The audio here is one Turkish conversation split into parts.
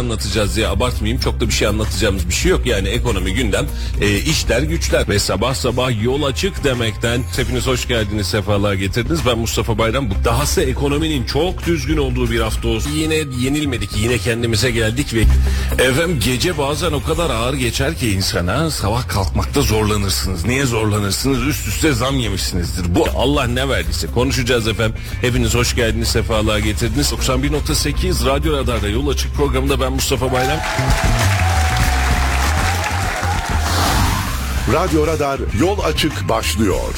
anlatacağız diye abartmayayım. Çok da bir şey anlatacağımız bir şey yok. Yani ekonomi gündem, e, işler güçler ve sabah sabah yol açık demekten hepiniz hoş geldiniz, sefalar getirdiniz. Ben Mustafa Bayram. Bu dahası ekonominin çok düzgün olduğu bir hafta olsun. Yine yenilmedik, yine kendimize geldik ve efendim gece bazen o kadar ağır geçer ki insana sabah kalkmakta zorlanırsınız. Niye zorlanırsınız? Üst üste zam yemişsinizdir. Bu Allah ne verdiyse konuşacağız efendim. Hepiniz hoş geldiniz, sefalar getirdiniz. 91.8 Radyo Radar'da yol açık programında ben Mustafa Bayram. Radyo Radar yol açık başlıyor.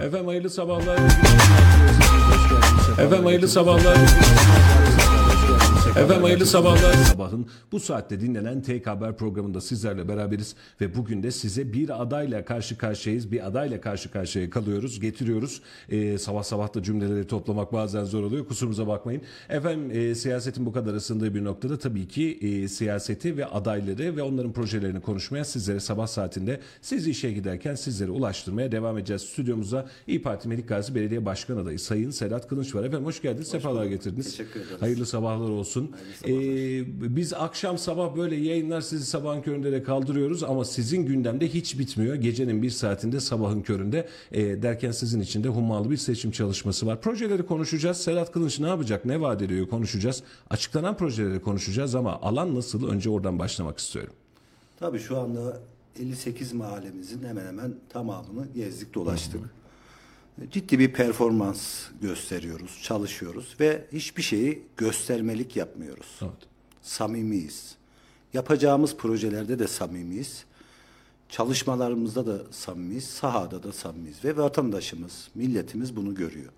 Efendim hayırlı sabahlar. Efendim hayırlı sabahlar. Efendim hayırlı sabahlar. Sabahın bu saatte dinlenen TK Haber programında sizlerle beraberiz ve bugün de size bir adayla karşı karşıyayız. Bir adayla karşı karşıya kalıyoruz, getiriyoruz. Ee, sabah sabah da cümleleri toplamak bazen zor oluyor. Kusurumuza bakmayın. Efendim e, siyasetin bu kadar ısındığı bir noktada tabii ki e, siyaseti ve adayları ve onların projelerini konuşmaya sizlere sabah saatinde siz işe giderken sizlere ulaştırmaya devam edeceğiz. Stüdyomuza İyi Parti Melik Gazi Belediye Başkan Adayı Sayın Sedat Kılınç var. Efendim hoş geldiniz, sefalar getirdiniz. Teşekkür ederiz. Hayırlı sabahlar olsun. Ee, biz akşam sabah böyle yayınlar sizi sabahın köründe de kaldırıyoruz ama sizin gündemde hiç bitmiyor. Gecenin bir saatinde sabahın köründe e, derken sizin için de hummalı bir seçim çalışması var. Projeleri konuşacağız. Sedat Kılınç ne yapacak, ne vaat ediyor konuşacağız. Açıklanan projeleri konuşacağız ama alan nasıl önce oradan başlamak istiyorum. Tabii şu anda 58 mahallemizin hemen hemen tamamını gezdik dolaştık. Ciddi bir performans gösteriyoruz, çalışıyoruz ve hiçbir şeyi göstermelik yapmıyoruz. Evet. Samimiyiz. Yapacağımız projelerde de samimiyiz. Çalışmalarımızda da samimiyiz, sahada da samimiyiz ve vatandaşımız, milletimiz bunu görüyor.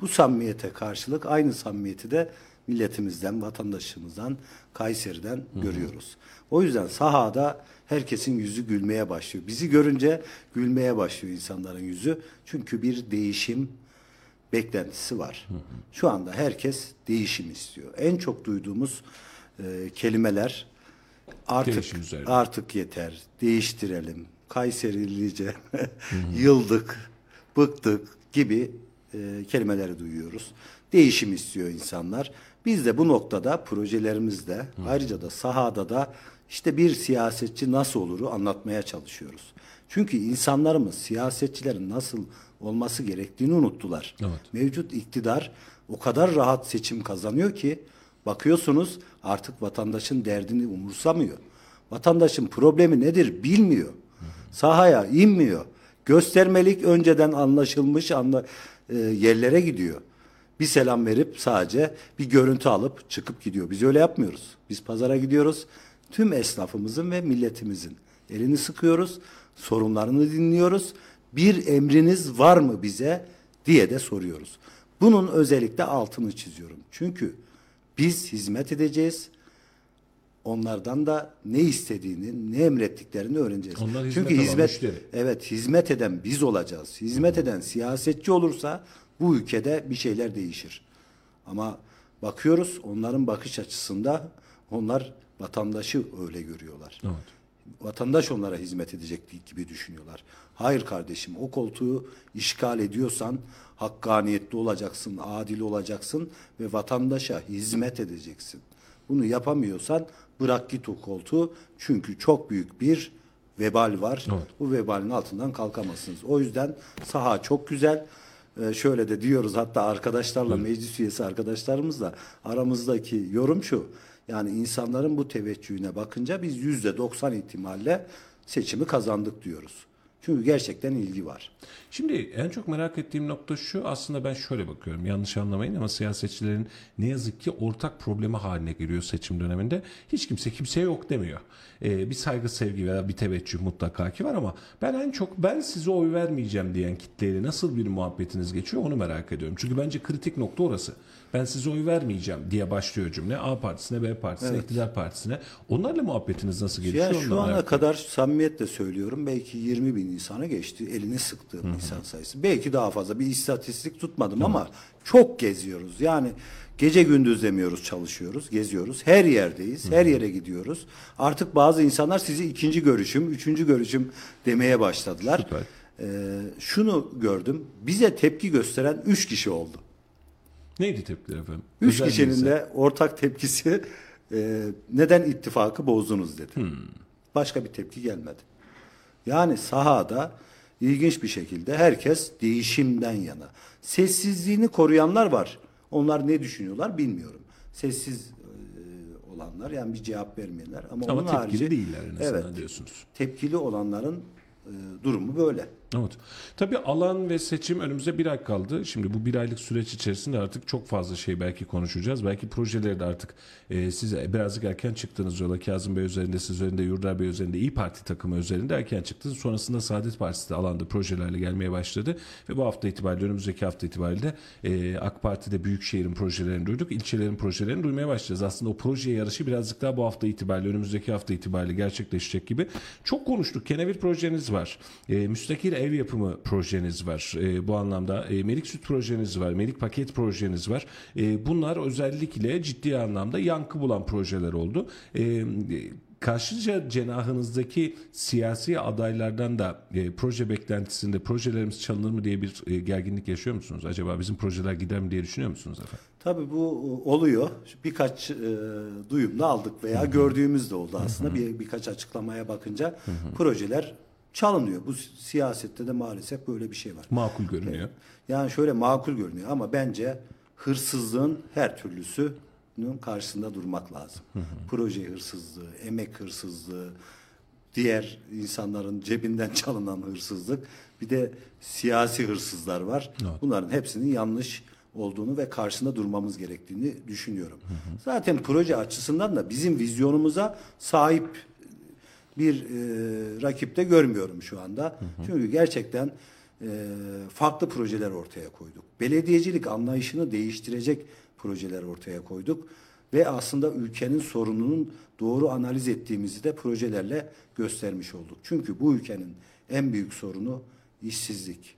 Bu samimiyete karşılık aynı samimiyeti de milletimizden, vatandaşımızdan, Kayseri'den görüyoruz. O yüzden sahada herkesin yüzü gülmeye başlıyor. Bizi görünce gülmeye başlıyor insanların yüzü. Çünkü bir değişim beklentisi var. Şu anda herkes değişim istiyor. En çok duyduğumuz e, kelimeler artık artık yeter, değiştirelim, Kayserilice, yıldık, bıktık gibi e, kelimeleri duyuyoruz. Değişim istiyor insanlar. Biz de bu noktada projelerimizde ayrıca da sahada da işte bir siyasetçi nasıl oluru anlatmaya çalışıyoruz. Çünkü insanlarımız siyasetçilerin nasıl olması gerektiğini unuttular. Evet. Mevcut iktidar o kadar rahat seçim kazanıyor ki bakıyorsunuz artık vatandaşın derdini umursamıyor. Vatandaşın problemi nedir bilmiyor. Sahaya inmiyor. Göstermelik önceden anlaşılmış anla, e, yerlere gidiyor. Bir selam verip sadece bir görüntü alıp çıkıp gidiyor. Biz öyle yapmıyoruz. Biz pazara gidiyoruz. Tüm esnafımızın ve milletimizin elini sıkıyoruz. Sorunlarını dinliyoruz. Bir emriniz var mı bize diye de soruyoruz. Bunun özellikle altını çiziyorum. Çünkü biz hizmet edeceğiz. Onlardan da ne istediğini, ne emrettiklerini öğreneceğiz. Onlar hizmet Çünkü hizmet müşteri. evet hizmet eden biz olacağız. Hizmet eden siyasetçi olursa bu ülkede bir şeyler değişir. Ama bakıyoruz onların bakış açısında onlar vatandaşı öyle görüyorlar. Evet. Vatandaş onlara hizmet edecek gibi düşünüyorlar. Hayır kardeşim o koltuğu işgal ediyorsan hakkaniyetli olacaksın, adil olacaksın ve vatandaşa hizmet edeceksin. Bunu yapamıyorsan bırak git o koltuğu çünkü çok büyük bir vebal var. Evet. Bu vebalin altından kalkamazsınız. O yüzden saha çok güzel. Ee, şöyle de diyoruz hatta arkadaşlarla meclis üyesi arkadaşlarımızla aramızdaki yorum şu. Yani insanların bu teveccühüne bakınca biz yüzde 90 ihtimalle seçimi kazandık diyoruz. Çünkü gerçekten ilgi var. Şimdi en çok merak ettiğim nokta şu aslında ben şöyle bakıyorum yanlış anlamayın ama siyasetçilerin ne yazık ki ortak problemi haline geliyor seçim döneminde. Hiç kimse kimseye yok demiyor. Ee, bir saygı sevgi veya bir teveccüh mutlaka ki var ama ben en çok ben size oy vermeyeceğim diyen kitleyle nasıl bir muhabbetiniz geçiyor onu merak ediyorum. Çünkü bence kritik nokta orası. Ben size oy vermeyeceğim diye başlıyor cümle. A partisine, B partisine, iktidar partisine. Onlarla muhabbetiniz nasıl gelişiyor? Ya şu ana merak kadar samimiyetle söylüyorum belki 20 bin insana geçti. Elini sıktığım insan sayısı. Belki daha fazla bir istatistik tutmadım ama çok geziyoruz. Yani gece gündüz demiyoruz çalışıyoruz, geziyoruz. Her yerdeyiz, her yere gidiyoruz. Artık bazı insanlar sizi ikinci görüşüm, üçüncü görüşüm demeye başladılar. Süper. Ee, şunu gördüm. Bize tepki gösteren üç kişi oldu. Neydi tepkiler efendim? Üç Özel kişinin değilse. de ortak tepkisi e, neden ittifakı bozdunuz dedi. Hmm. Başka bir tepki gelmedi. Yani sahada ilginç bir şekilde herkes değişimden yana. Sessizliğini koruyanlar var. Onlar ne düşünüyorlar bilmiyorum. Sessiz e, olanlar yani bir cevap vermeyenler ama, Ama onun tepkili harici, değiller en evet, diyorsunuz. Tepkili olanların e, durumu böyle. Evet. Tabii alan ve seçim önümüzde bir ay kaldı. Şimdi bu bir aylık süreç içerisinde artık çok fazla şey belki konuşacağız. Belki projeleri de artık e, siz birazcık erken çıktınız yola. Kazım Bey üzerinde, siz üzerinde, Yurdar Bey üzerinde, İyi Parti takımı üzerinde erken çıktınız. Sonrasında Saadet Partisi de alanda projelerle gelmeye başladı. Ve bu hafta itibariyle, önümüzdeki hafta itibariyle e, AK Parti'de Büyükşehir'in projelerini duyduk. ilçelerin projelerini duymaya başlayacağız. Aslında o projeye yarışı birazcık daha bu hafta itibariyle, önümüzdeki hafta itibariyle gerçekleşecek gibi. Çok konuştuk. Kenevir projeniz var. E, müstakil ev yapımı projeniz var. E, bu anlamda e, Melik Süt projeniz var. Melik Paket projeniz var. E, bunlar özellikle ciddi anlamda yankı bulan projeler oldu. E, Karşıca cenahınızdaki siyasi adaylardan da e, proje beklentisinde projelerimiz çalınır mı diye bir e, gerginlik yaşıyor musunuz? Acaba bizim projeler gider mi diye düşünüyor musunuz efendim? Tabii bu e, oluyor. Birkaç e, duyum da aldık veya gördüğümüz de oldu aslında. Bir birkaç açıklamaya bakınca projeler çalınıyor. Bu si- siyasette de maalesef böyle bir şey var. Makul görünüyor. Yani şöyle makul görünüyor ama bence hırsızlığın her türlüsünün karşısında durmak lazım. Proje hırsızlığı, emek hırsızlığı, diğer insanların cebinden çalınan hırsızlık, bir de siyasi hırsızlar var. Bunların hepsinin yanlış olduğunu ve karşısında durmamız gerektiğini düşünüyorum. Zaten proje açısından da bizim vizyonumuza sahip bir e, rakipte görmüyorum şu anda. Çünkü gerçekten e, farklı projeler ortaya koyduk. Belediyecilik anlayışını değiştirecek projeler ortaya koyduk ve aslında ülkenin sorununun doğru analiz ettiğimizi de projelerle göstermiş olduk. Çünkü bu ülkenin en büyük sorunu işsizlik.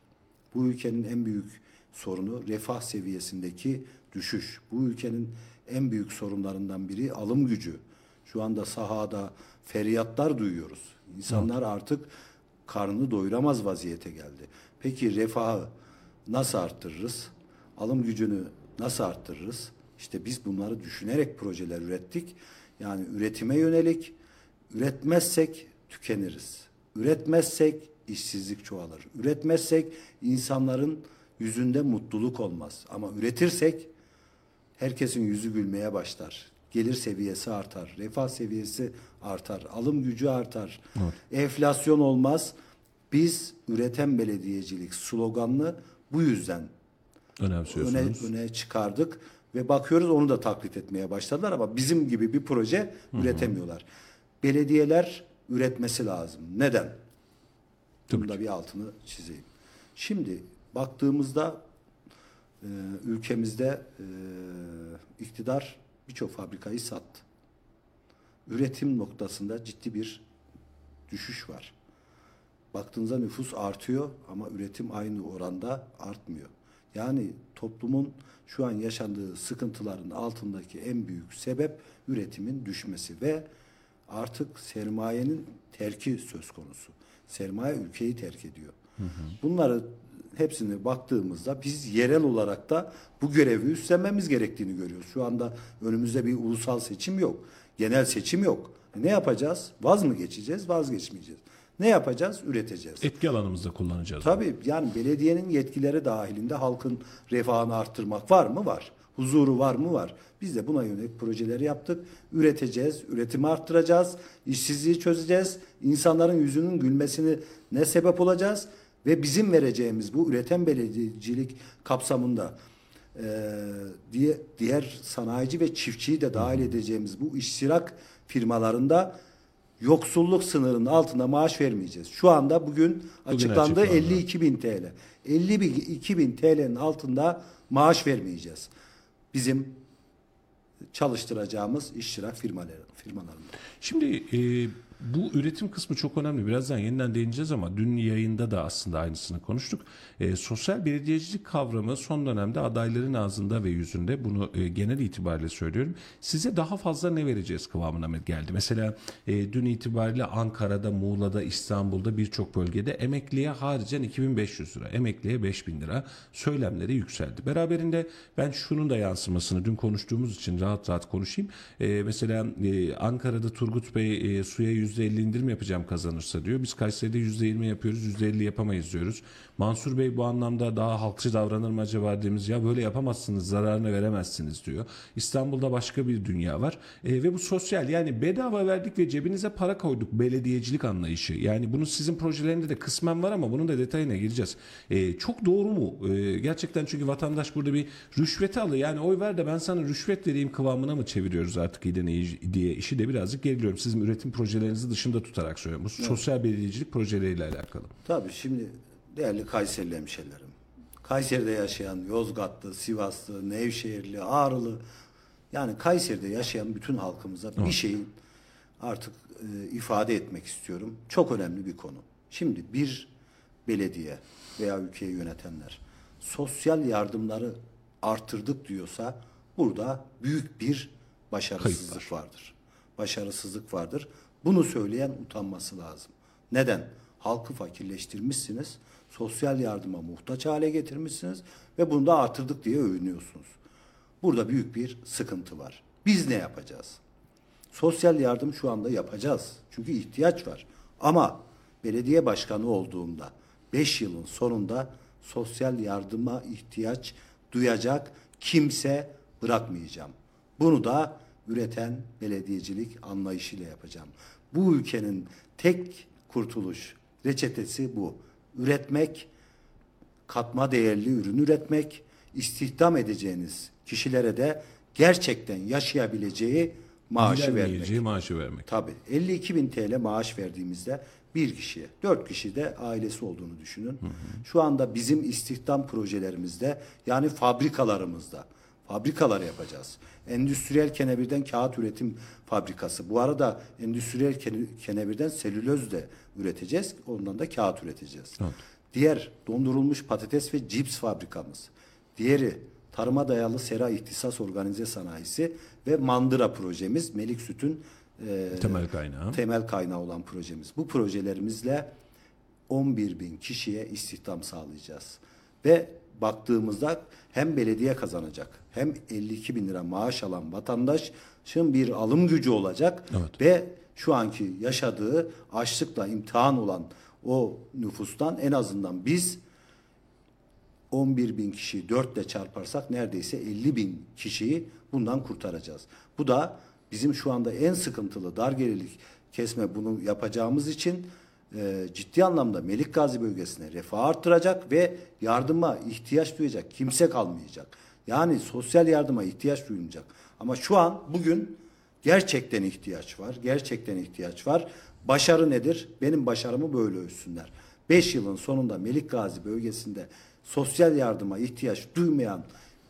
Bu ülkenin en büyük sorunu refah seviyesindeki düşüş. Bu ülkenin en büyük sorunlarından biri alım gücü. Şu anda sahada feryatlar duyuyoruz. İnsanlar artık karnını doyuramaz vaziyete geldi. Peki refahı nasıl arttırırız? Alım gücünü nasıl arttırırız? İşte biz bunları düşünerek projeler ürettik. Yani üretime yönelik üretmezsek tükeniriz. Üretmezsek işsizlik çoğalır. Üretmezsek insanların yüzünde mutluluk olmaz. Ama üretirsek herkesin yüzü gülmeye başlar. Gelir seviyesi artar, refah seviyesi artar, alım gücü artar. Enflasyon olmaz. Biz üreten belediyecilik sloganını bu yüzden öne, öne çıkardık ve bakıyoruz onu da taklit etmeye başladılar ama bizim gibi bir proje üretemiyorlar. Belediyeler üretmesi lazım. Neden? Bunun da bir altını çizeyim. Şimdi baktığımızda e, ülkemizde e, iktidar birçok fabrikayı sattı. Üretim noktasında ciddi bir düşüş var. Baktığınızda nüfus artıyor ama üretim aynı oranda artmıyor. Yani toplumun şu an yaşandığı sıkıntıların altındaki en büyük sebep üretimin düşmesi ve artık sermayenin terki söz konusu. Sermaye ülkeyi terk ediyor. Bunları hepsine baktığımızda biz yerel olarak da bu görevi üstlenmemiz gerektiğini görüyoruz. Şu anda önümüzde bir ulusal seçim yok. Genel seçim yok. Ne yapacağız? Vaz mı geçeceğiz? Vazgeçmeyeceğiz. Ne yapacağız? Üreteceğiz. Etki alanımızda kullanacağız. Tabii yani belediyenin yetkileri dahilinde halkın refahını arttırmak var mı? Var. Huzuru var mı? Var. Biz de buna yönelik projeleri yaptık. Üreteceğiz, üretimi arttıracağız, işsizliği çözeceğiz, insanların yüzünün gülmesini ne sebep olacağız ve bizim vereceğimiz bu üreten belediyecilik kapsamında diye diğer sanayici ve çiftçiyi de dahil edeceğimiz bu iştirak firmalarında yoksulluk sınırının altında maaş vermeyeceğiz. Şu anda bugün açıklandı açıklandı. 52 bin TL. 52 bin TL'nin altında maaş vermeyeceğiz. Bizim çalıştıracağımız iştirak firmaları. firmalarında. Şimdi e, bu üretim kısmı çok önemli. Birazdan yeniden değineceğiz ama dün yayında da aslında aynısını konuştuk. E, sosyal belediyecilik kavramı son dönemde adayların ağzında ve yüzünde bunu e, genel itibariyle söylüyorum. Size daha fazla ne vereceğiz kıvamına geldi. Mesela e, dün itibariyle Ankara'da, Muğla'da, İstanbul'da birçok bölgede emekliye haricen 2500 lira, emekliye 5000 lira söylemleri yükseldi. Beraberinde ben şunun da yansımasını dün konuştuğumuz için rahat rahat konuşayım. E, mesela e, Ankara'da Turgut Bey e, suya %50 indirim yapacağım kazanırsa diyor. Biz Kayseri'de %20 yapıyoruz, %50 yapamayız diyoruz. Mansur Bey bu anlamda daha halkçı davranır mı acaba dediğimiz ya böyle yapamazsınız, zararını veremezsiniz diyor. İstanbul'da başka bir dünya var. E, ve bu sosyal yani bedava verdik ve cebinize para koyduk belediyecilik anlayışı. Yani bunun sizin projelerinde de kısmen var ama bunun da detayına gireceğiz. E, çok doğru mu? E, gerçekten çünkü vatandaş burada bir rüşveti alıyor. Yani oy ver de ben sana rüşvet vereyim kıvamına mı çeviriyoruz artık iğneyi diye işi de birazcık geriliyorum. Sizin üretim projelerinizi dışında tutarak söylüyorum. Bu sosyal belediyecilik projeleriyle alakalı. Tabii şimdi değerli Kayserili hemşerilerim. Kayseri'de yaşayan Yozgatlı, Sivaslı, Nevşehirli, Ağrılı yani Kayseri'de yaşayan bütün halkımıza bir şeyin artık e, ifade etmek istiyorum. Çok önemli bir konu. Şimdi bir belediye veya ülkeyi yönetenler sosyal yardımları artırdık diyorsa burada büyük bir başarısızlık vardır. Başarısızlık vardır. Bunu söyleyen utanması lazım. Neden? Halkı fakirleştirmişsiniz, sosyal yardıma muhtaç hale getirmişsiniz ve bunu da artırdık diye övünüyorsunuz. Burada büyük bir sıkıntı var. Biz ne yapacağız? Sosyal yardım şu anda yapacağız. Çünkü ihtiyaç var. Ama belediye başkanı olduğumda 5 yılın sonunda sosyal yardıma ihtiyaç duyacak kimse bırakmayacağım. Bunu da üreten belediyecilik anlayışıyla yapacağım. Bu ülkenin tek kurtuluş reçetesi bu. Üretmek, katma değerli ürün üretmek, istihdam edeceğiniz kişilere de gerçekten yaşayabileceği maaşı vermek. Maaşı vermek. Tabii 52 bin TL maaş verdiğimizde bir kişiye, dört kişi de ailesi olduğunu düşünün. Şu anda bizim istihdam projelerimizde yani fabrikalarımızda fabrikalar yapacağız. Endüstriyel kenebirden kağıt üretim fabrikası. Bu arada endüstriyel kene- kenebirden selüloz de üreteceğiz. Ondan da kağıt üreteceğiz. Diğer dondurulmuş patates ve cips fabrikamız. Diğeri tarıma dayalı sera ihtisas organize sanayisi ve mandıra projemiz Melik Süt'ün e, Temel kaynağı. temel kaynağı olan projemiz. Bu projelerimizle 11 bin kişiye istihdam sağlayacağız. Ve baktığımızda hem belediye kazanacak hem 52 bin lira maaş alan vatandaşın bir alım gücü olacak Evet. ve şu anki yaşadığı açlıkla imtihan olan o nüfustan en azından biz 11 bin kişiyi 4 ile çarparsak neredeyse 50 bin kişiyi bundan kurtaracağız. Bu da bizim şu anda en sıkıntılı dar gelirlik kesme bunu yapacağımız için e, ciddi anlamda Melik Gazi bölgesine refah arttıracak ve yardıma ihtiyaç duyacak kimse kalmayacak. Yani sosyal yardıma ihtiyaç duyulacak. Ama şu an bugün gerçekten ihtiyaç var. Gerçekten ihtiyaç var. Başarı nedir? Benim başarımı böyle ölçsünler. 5 yılın sonunda Melik Gazi bölgesinde sosyal yardıma ihtiyaç duymayan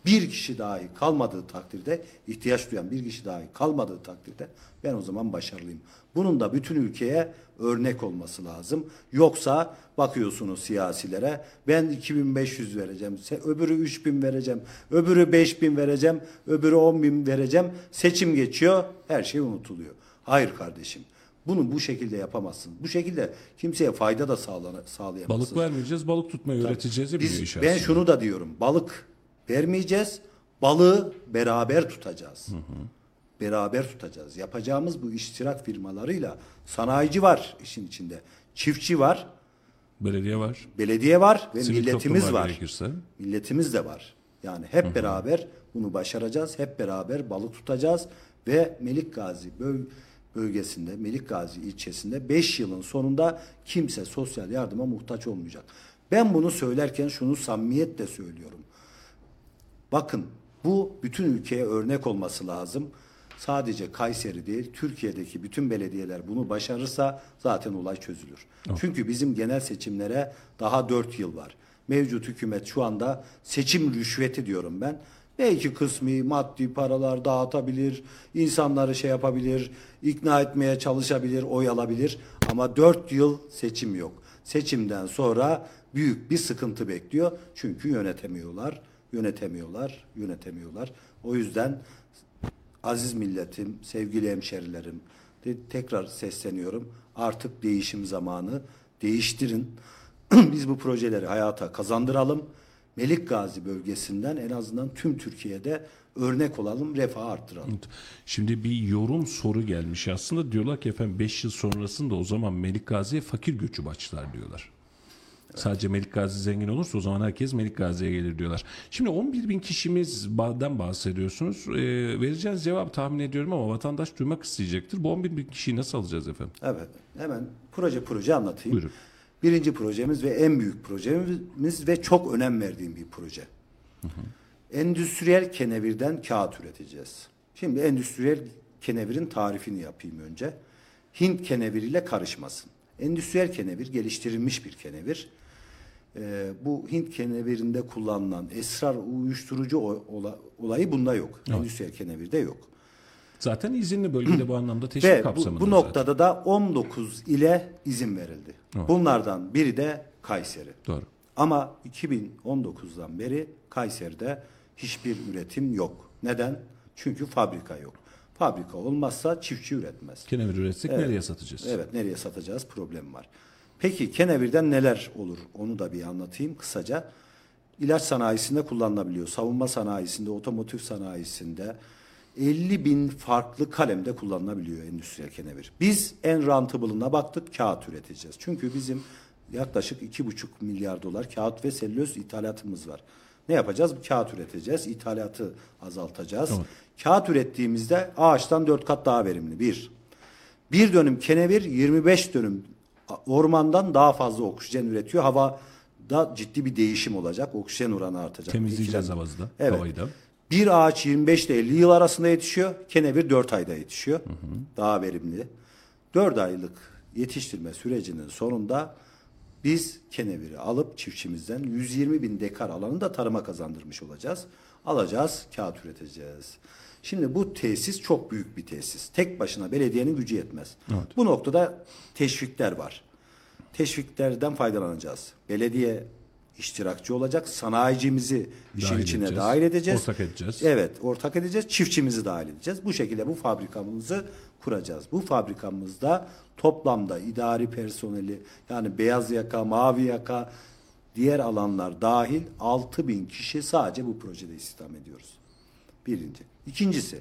bir kişi dahi kalmadığı takdirde, ihtiyaç duyan bir kişi dahi kalmadığı takdirde ben o zaman başarılıyım. Bunun da bütün ülkeye örnek olması lazım. Yoksa bakıyorsunuz siyasilere ben 2500 vereceğim, öbürü 3000 vereceğim, öbürü 5000 vereceğim, öbürü 10000 vereceğim. Seçim geçiyor, her şey unutuluyor. Hayır kardeşim. Bunu bu şekilde yapamazsın. Bu şekilde kimseye fayda da sağlana, sağlayamazsın. Balık vermeyeceğiz, balık tutmayı öğreteceğiz de Biz, iş ben şunu da diyorum. Balık vermeyeceğiz. Balığı beraber tutacağız. Beraber tutacağız. Yapacağımız bu iştirak firmalarıyla sanayici var işin içinde. Çiftçi var, Belediye var. belediye var ve Sivil milletimiz var gerekirse. Milletimiz de var. Yani hep beraber bunu başaracağız. Hep beraber balık tutacağız ve Melik Gazi böl- bölgesinde, Melik Gazi ilçesinde 5 yılın sonunda kimse sosyal yardıma muhtaç olmayacak. Ben bunu söylerken şunu samimiyetle söylüyorum. Bakın bu bütün ülkeye örnek olması lazım. Sadece Kayseri değil, Türkiye'deki bütün belediyeler bunu başarırsa zaten olay çözülür. Çünkü bizim genel seçimlere daha 4 yıl var. Mevcut hükümet şu anda seçim rüşveti diyorum ben. Belki kısmi maddi paralar dağıtabilir, insanları şey yapabilir, ikna etmeye çalışabilir, oy alabilir. Ama 4 yıl seçim yok. Seçimden sonra büyük bir sıkıntı bekliyor. Çünkü yönetemiyorlar, yönetemiyorlar, yönetemiyorlar. O yüzden aziz milletim, sevgili hemşerilerim tekrar sesleniyorum. Artık değişim zamanı. Değiştirin. Biz bu projeleri hayata kazandıralım. Melik Gazi bölgesinden en azından tüm Türkiye'de örnek olalım, refahı arttıralım. Şimdi bir yorum soru gelmiş aslında diyorlar ki efendim 5 yıl sonrasında o zaman Melik Gazi'ye fakir göçü başlar diyorlar. Sadece Melik Gazi zengin olursa o zaman herkes Melik Gazi'ye gelir diyorlar. Şimdi 11 bin kişimizden bahsediyorsunuz. Ee, vereceğiniz cevap tahmin ediyorum ama vatandaş duymak isteyecektir. Bu 11 bin kişiyi nasıl alacağız efendim? Evet, hemen proje proje anlatayım. Buyurun. Birinci projemiz ve en büyük projemiz ve çok önem verdiğim bir proje. Endüstriyel kenevirden kağıt üreteceğiz. Şimdi endüstriyel kenevirin tarifini yapayım önce. Hint keneviriyle karışmasın. Endüstriyel kenevir geliştirilmiş bir kenevir. Ee, bu Hint kenevirinde kullanılan esrar uyuşturucu ola- olayı bunda yok. Endüstriyel kenevirde yok. Zaten izinli bölgede bu anlamda teşvik Ve bu, kapsamında. bu zaten. noktada da 19 ile izin verildi. Evet. Bunlardan biri de Kayseri. Doğru. Ama 2019'dan beri Kayseri'de hiçbir üretim yok. Neden? Çünkü fabrika yok. Fabrika olmazsa çiftçi üretmez. Kenevir üretsek nereye satacağız? Evet, nereye satacağız problem var. Peki kenevirden neler olur? Onu da bir anlatayım kısaca. İlaç sanayisinde kullanılabiliyor. Savunma sanayisinde, otomotiv sanayisinde 50 bin farklı kalemde kullanılabiliyor endüstriyel kenevir. Biz en rantable'ına baktık kağıt üreteceğiz. Çünkü bizim yaklaşık 2,5 milyar dolar kağıt ve selüloz ithalatımız var. Ne yapacağız? Kağıt üreteceğiz. İthalatı azaltacağız. Tamam. Kağıt ürettiğimizde ağaçtan 4 kat daha verimli. Bir. Bir dönüm kenevir 25 dönüm ormandan daha fazla oksijen üretiyor. Havada ciddi bir değişim olacak. Oksijen oranı artacak. Temizleyeceğiz havası da, Evet. havayı da. Bir ağaç 25 ile 50 yıl arasında yetişiyor. Kenevir 4 ayda yetişiyor. Daha verimli. 4 aylık yetiştirme sürecinin sonunda biz keneviri alıp çiftçimizden 120 bin dekar alanı da tarıma kazandırmış olacağız. Alacağız, kağıt üreteceğiz. Şimdi bu tesis çok büyük bir tesis. Tek başına belediyenin gücü yetmez. Bu noktada teşvikler var. Teşviklerden faydalanacağız. Belediye iştirakçı olacak. Sanayicimizi işin Dahil içine edeceğiz. dahil edeceğiz. Ortak edeceğiz. Evet, ortak edeceğiz. Çiftçimizi dahil edeceğiz. Bu şekilde bu fabrikamızı kuracağız. Bu fabrikamızda toplamda idari personeli yani beyaz yaka, mavi yaka diğer alanlar dahil 6 bin kişi sadece bu projede istihdam ediyoruz. Birinci. İkincisi,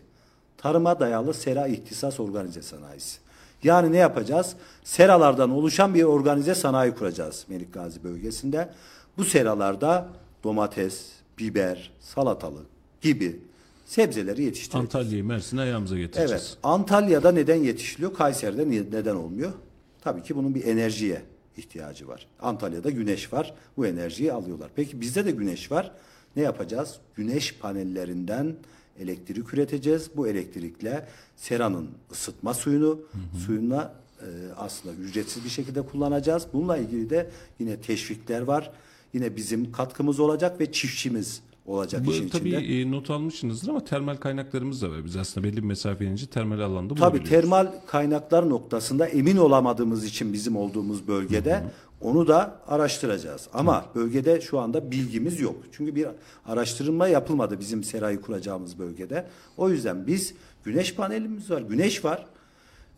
tarıma dayalı sera ihtisas organize sanayisi. Yani ne yapacağız? Seralardan oluşan bir organize sanayi kuracağız Melik Gazi bölgesinde. Bu seralarda domates, biber, salatalık gibi sebzeleri yetiştireceğiz. Antalya'yı Mersin'e ayağımıza getireceğiz. Evet. Antalya'da neden yetişiliyor? Kayseri'de neden olmuyor? Tabii ki bunun bir enerjiye ihtiyacı var. Antalya'da güneş var. Bu enerjiyi alıyorlar. Peki bizde de güneş var. Ne yapacağız? Güneş panellerinden elektrik üreteceğiz. Bu elektrikle seranın ısıtma suyunu suyuna e, aslında ücretsiz bir şekilde kullanacağız. Bununla ilgili de yine teşvikler var. Yine bizim katkımız olacak ve çiftçimiz olacak Bu işin tabii içinde. e, not almışsınızdır ama termal kaynaklarımız da var. Biz aslında belli bir mesafe inince termal alanda Tabii termal kaynaklar noktasında emin olamadığımız için bizim olduğumuz bölgede onu da araştıracağız. Ama bölgede şu anda bilgimiz yok. Çünkü bir araştırma yapılmadı bizim serayı kuracağımız bölgede. O yüzden biz güneş panelimiz var, güneş var.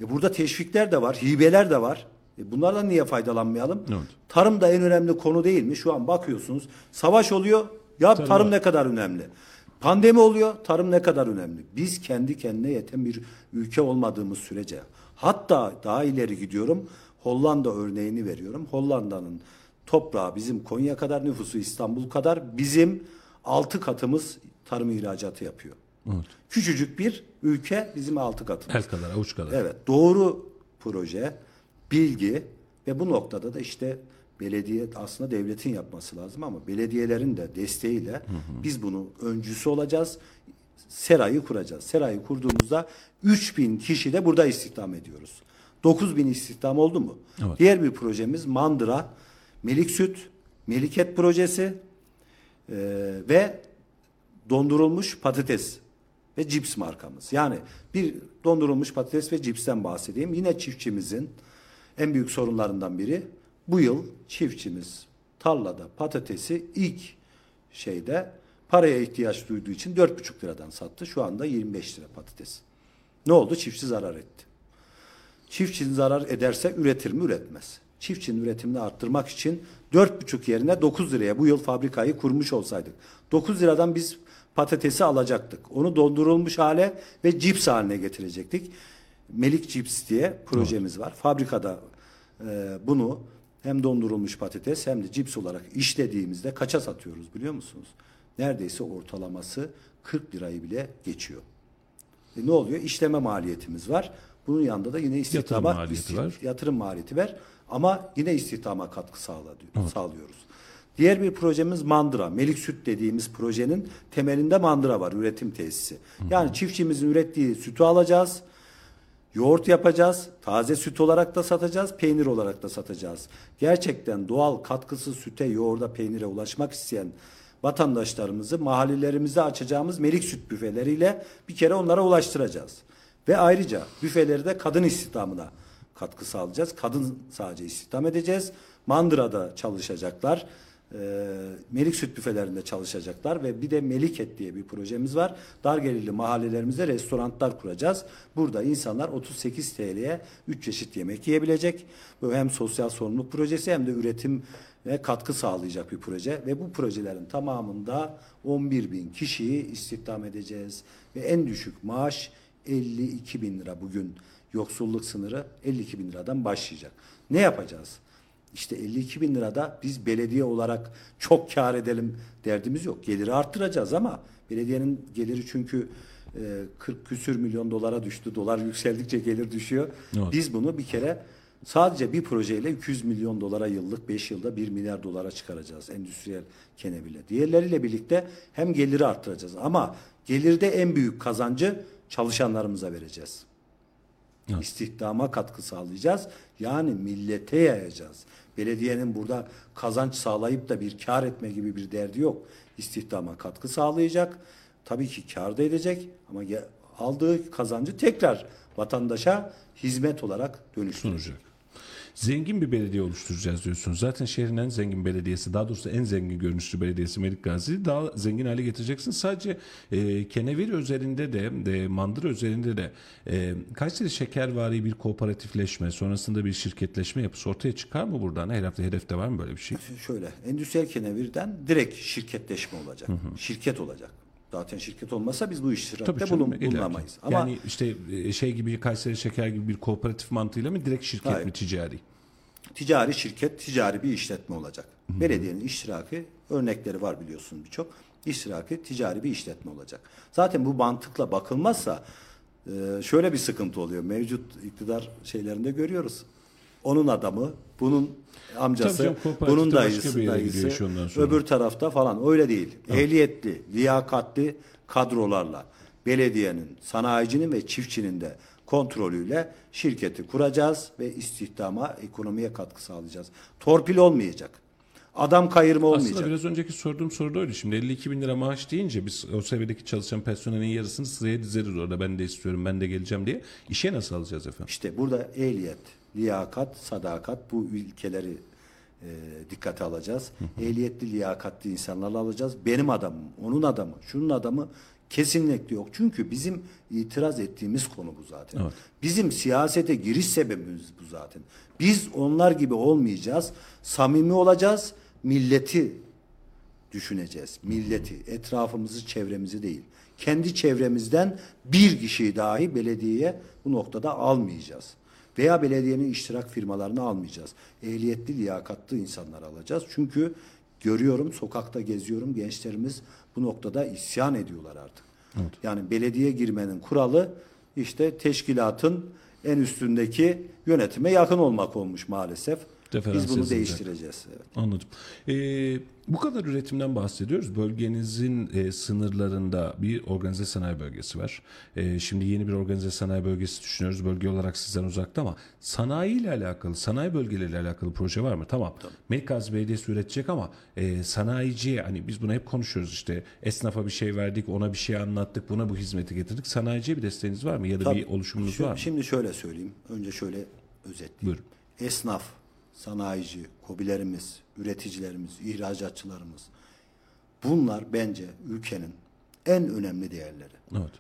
E burada teşvikler de var, hibeler de var. E bunlardan niye faydalanmayalım? Evet. Tarım da en önemli konu değil mi? Şu an bakıyorsunuz savaş oluyor. Ya tarım ne kadar önemli? Pandemi oluyor, tarım ne kadar önemli? Biz kendi kendine yeten bir ülke olmadığımız sürece, hatta daha ileri gidiyorum, Hollanda örneğini veriyorum. Hollanda'nın toprağı bizim Konya kadar, nüfusu İstanbul kadar, bizim altı katımız tarım ihracatı yapıyor. Evet. Küçücük bir ülke bizim altı katımız. El kadar, avuç kadar. Evet, doğru proje, bilgi ve bu noktada da işte belediye aslında devletin yapması lazım ama belediyelerin de desteğiyle biz bunu öncüsü olacağız. Serayı kuracağız. Serayı kurduğumuzda 3000 kişi de burada istihdam ediyoruz. 9000 istihdam oldu mu? Evet. Diğer bir projemiz Mandıra, Melik Süt, Meliket projesi ee, ve dondurulmuş patates ve cips markamız. Yani bir dondurulmuş patates ve cipsten bahsedeyim. Yine çiftçimizin en büyük sorunlarından biri bu yıl çiftçimiz tarlada patatesi ilk şeyde paraya ihtiyaç duyduğu için 4,5 liradan sattı. Şu anda 25 lira patates. Ne oldu? Çiftçi zarar etti. Çiftçinin zarar ederse üretir mi? Üretmez. Çiftçinin üretimini arttırmak için 4,5 yerine 9 liraya bu yıl fabrikayı kurmuş olsaydık. 9 liradan biz patatesi alacaktık. Onu dondurulmuş hale ve cips haline getirecektik. Melik Cips diye projemiz var. Fabrikada e, bunu hem dondurulmuş patates hem de cips olarak işlediğimizde kaça satıyoruz biliyor musunuz? Neredeyse ortalaması 40 lirayı bile geçiyor. E ne oluyor? İşleme maliyetimiz var. Bunun yanında da yine istihdama maliyeti var. yatırım maliyeti var. Ama yine istihdama katkı sağladı, sağlıyoruz. Diğer bir projemiz Mandıra. Melik Süt dediğimiz projenin temelinde Mandıra var, üretim tesisi. Yani çiftçimizin ürettiği sütü alacağız. Yoğurt yapacağız. Taze süt olarak da satacağız. Peynir olarak da satacağız. Gerçekten doğal katkısız süte, yoğurda, peynire ulaşmak isteyen vatandaşlarımızı mahallelerimizde açacağımız melik süt büfeleriyle bir kere onlara ulaştıracağız. Ve ayrıca büfeleri de kadın istihdamına katkı sağlayacağız. Kadın sadece istihdam edeceğiz. Mandıra'da çalışacaklar. Ee, Melik süt büfelerinde çalışacaklar ve bir de Meliket diye bir projemiz var. Dar gelirli mahallelerimizde restoranlar kuracağız. Burada insanlar 38 TL'ye 3 çeşit yemek yiyebilecek. Bu hem sosyal sorumluluk projesi hem de üretim ve katkı sağlayacak bir proje ve bu projelerin tamamında 11 bin kişiyi istihdam edeceğiz ve en düşük maaş 52 bin lira bugün yoksulluk sınırı 52 bin liradan başlayacak. Ne yapacağız? İşte 52 bin lirada biz belediye olarak çok kar edelim derdimiz yok. Geliri arttıracağız ama belediyenin geliri çünkü e, 40 küsür milyon dolara düştü. Dolar yükseldikçe gelir düşüyor. Evet. Biz bunu bir kere sadece bir projeyle 200 milyon dolara yıllık 5 yılda 1 milyar dolara çıkaracağız endüstriyel kenebiyle. Diğerleriyle birlikte hem geliri arttıracağız ama gelirde en büyük kazancı çalışanlarımıza vereceğiz. Evet. İstihdama katkı sağlayacağız. Yani millete yayacağız. Belediyenin burada kazanç sağlayıp da bir kar etme gibi bir derdi yok. İstihdama katkı sağlayacak. Tabii ki kar da edecek ama aldığı kazancı tekrar vatandaşa hizmet olarak dönüştürecek. Zengin bir belediye oluşturacağız diyorsunuz. Zaten şehrin en zengin belediyesi, daha doğrusu en zengin görünüşlü belediyesi Melik Gazi'yi daha zengin hale getireceksin. Sadece e, kenevir üzerinde de, de mandıra üzerinde de e, Kayseri şekervari bir kooperatifleşme, sonrasında bir şirketleşme yapısı ortaya çıkar mı buradan? Her hafta hedefte var mı böyle bir şey? Şöyle endüstriyel kenevirden direkt şirketleşme olacak. Şirket olacak. Zaten şirket olmasa biz bu iştirakte canım, bulun, bulunamayız. Ama yani işte e, şey gibi Kayseri Şeker gibi bir kooperatif mantığıyla mı direkt şirket Hayır. mi ticari? ticari şirket, ticari bir işletme olacak. Belediyenin iştiraki örnekleri var biliyorsun birçok. İştiraki ticari bir işletme olacak. Zaten bu mantıkla bakılmazsa e, şöyle bir sıkıntı oluyor. Mevcut iktidar şeylerinde görüyoruz. Onun adamı, bunun amcası, canım, bunun dayısı, dayısı öbür tarafta falan. Öyle değil. Ehliyetli, liyakatli kadrolarla belediyenin, sanayicinin ve çiftçinin de kontrolüyle şirketi kuracağız ve istihdama, ekonomiye katkı sağlayacağız. Torpil olmayacak. Adam kayırma olmayacak. Aslında biraz önceki sorduğum soru da öyle. Şimdi 52 bin lira maaş deyince biz o seviyedeki çalışan personelin yarısını sıraya dizeriz orada. Ben de istiyorum, ben de geleceğim diye. İşe nasıl alacağız efendim? İşte burada ehliyet, liyakat, sadakat bu ülkeleri e, dikkate alacağız. Ehliyetli, liyakatli insanlarla alacağız. Benim adamım, onun adamı, şunun adamı kesinlikle yok. Çünkü bizim itiraz ettiğimiz konu bu zaten. Evet. Bizim siyasete giriş sebebimiz bu zaten. Biz onlar gibi olmayacağız. Samimi olacağız. Milleti düşüneceğiz. Milleti, etrafımızı, çevremizi değil. Kendi çevremizden bir kişiyi dahi belediyeye bu noktada almayacağız. Veya belediyenin iştirak firmalarını almayacağız. Ehliyetli, liyakatlı insanlar alacağız. Çünkü görüyorum, sokakta geziyorum, gençlerimiz bu noktada isyan ediyorlar artık. Yani belediye girmenin kuralı işte teşkilatın en üstündeki yönetime yakın olmak olmuş maalesef. Referans Biz bunu yazılacak. değiştireceğiz. Evet. Anladım. Ee, bu kadar üretimden bahsediyoruz. Bölgenizin e, sınırlarında bir organize sanayi bölgesi var. E, şimdi yeni bir organize sanayi bölgesi düşünüyoruz. Bölge olarak sizden uzakta ama sanayi ile alakalı, sanayi bölgeleriyle alakalı proje var mı? Tamam. Melikgazi Belediyesi üretecek ama e, sanayiciye hani biz bunu hep konuşuyoruz işte esnafa bir şey verdik, ona bir şey anlattık, buna bu hizmeti getirdik. Sanayiciye bir desteğiniz var mı ya da Tabii. bir oluşumunuz Şu- var mı? Şimdi şöyle söyleyeyim. Önce şöyle özetleyeyim. Buyurun. Esnaf, sanayici, kobilerimiz, üreticilerimiz, ihracatçılarımız bunlar bence ülkenin en önemli değerleri. Evet.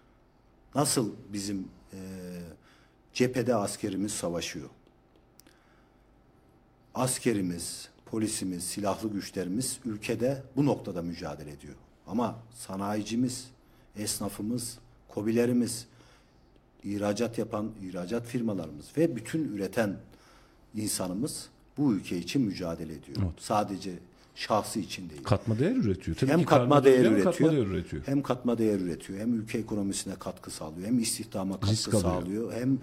Nasıl bizim eee, cephede askerimiz savaşıyor. Askerimiz, polisimiz, silahlı güçlerimiz ülkede bu noktada mücadele ediyor. Ama sanayicimiz, esnafımız, kobilerimiz, ihracat yapan ihracat firmalarımız ve bütün üreten insanımız bu ülke için mücadele ediyor. Sadece şahsı için değil. Katma değer üretiyor. Tabii hem ki katma değer üretiyor, Katma değer üretiyor. hem katma değer üretiyor, hem ülke ekonomisine katkı sağlıyor, hem istihdama katkı Risk alıyor. sağlıyor, hem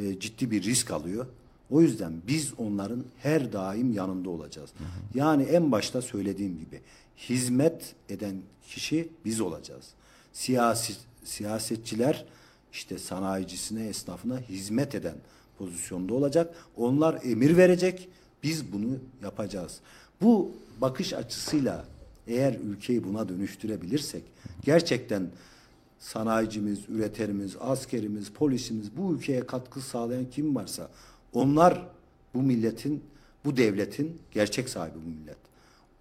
e, ciddi bir risk alıyor. O yüzden biz onların her daim yanında olacağız. Yani en başta söylediğim gibi hizmet eden kişi biz olacağız. Siyasi siyasetçiler işte sanayicisine, esnafına hizmet eden pozisyonda olacak. Onlar emir verecek. Biz bunu yapacağız. Bu bakış açısıyla eğer ülkeyi buna dönüştürebilirsek gerçekten sanayicimiz, üreterimiz, askerimiz, polisimiz bu ülkeye katkı sağlayan kim varsa onlar bu milletin, bu devletin gerçek sahibi bu millet.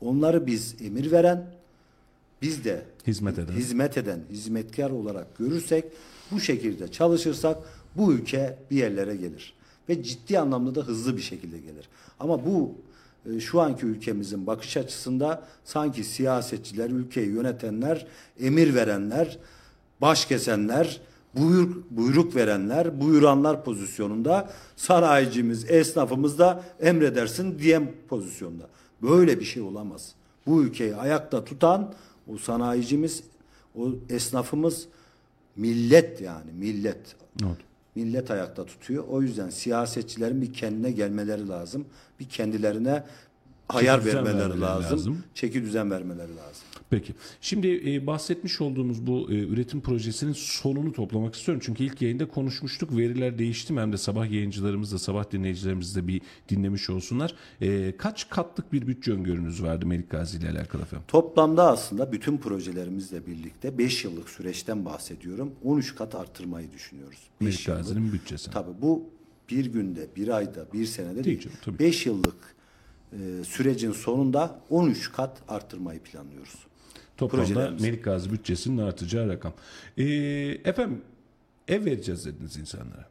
Onları biz emir veren, biz de Hizmet eden. hizmet eden, hizmetkar olarak görürsek, bu şekilde çalışırsak bu ülke bir yerlere gelir. Ve ciddi anlamda da hızlı bir şekilde gelir. Ama bu e, şu anki ülkemizin bakış açısında sanki siyasetçiler, ülkeyi yönetenler, emir verenler, baş kesenler, buyur, buyruk verenler, buyuranlar pozisyonunda sanayicimiz, esnafımız da emredersin diyen pozisyonda. Böyle bir şey olamaz. Bu ülkeyi ayakta tutan o sanayicimiz, o esnafımız millet yani millet. Evet. Millet ayakta tutuyor. O yüzden siyasetçilerin bir kendine gelmeleri lazım. Bir kendilerine ayar vermeleri vermeleri lazım. lazım. Çeki düzen vermeleri lazım. Peki. Şimdi e, bahsetmiş olduğumuz bu e, üretim projesinin sonunu toplamak istiyorum. Çünkü ilk yayında konuşmuştuk. Veriler değişti mi? Hem de sabah yayıncılarımız da sabah dinleyicilerimiz de bir dinlemiş olsunlar. E, kaç katlık bir bütçe öngörünüz vardı Melik Gazi ile alakalı efendim? Toplamda aslında bütün projelerimizle birlikte 5 yıllık süreçten bahsediyorum. 13 kat artırmayı düşünüyoruz. Melik. Gazi'nin bütçesi. Tabii bu bir günde, bir ayda, bir senede Değil değil. canım, tabii. 5 yıllık e, sürecin sonunda 13 kat artırmayı planlıyoruz. Toplamda. Melik Gazi bütçesinin artacağı rakam. E, efendim ev vereceğiz dediniz insanlara.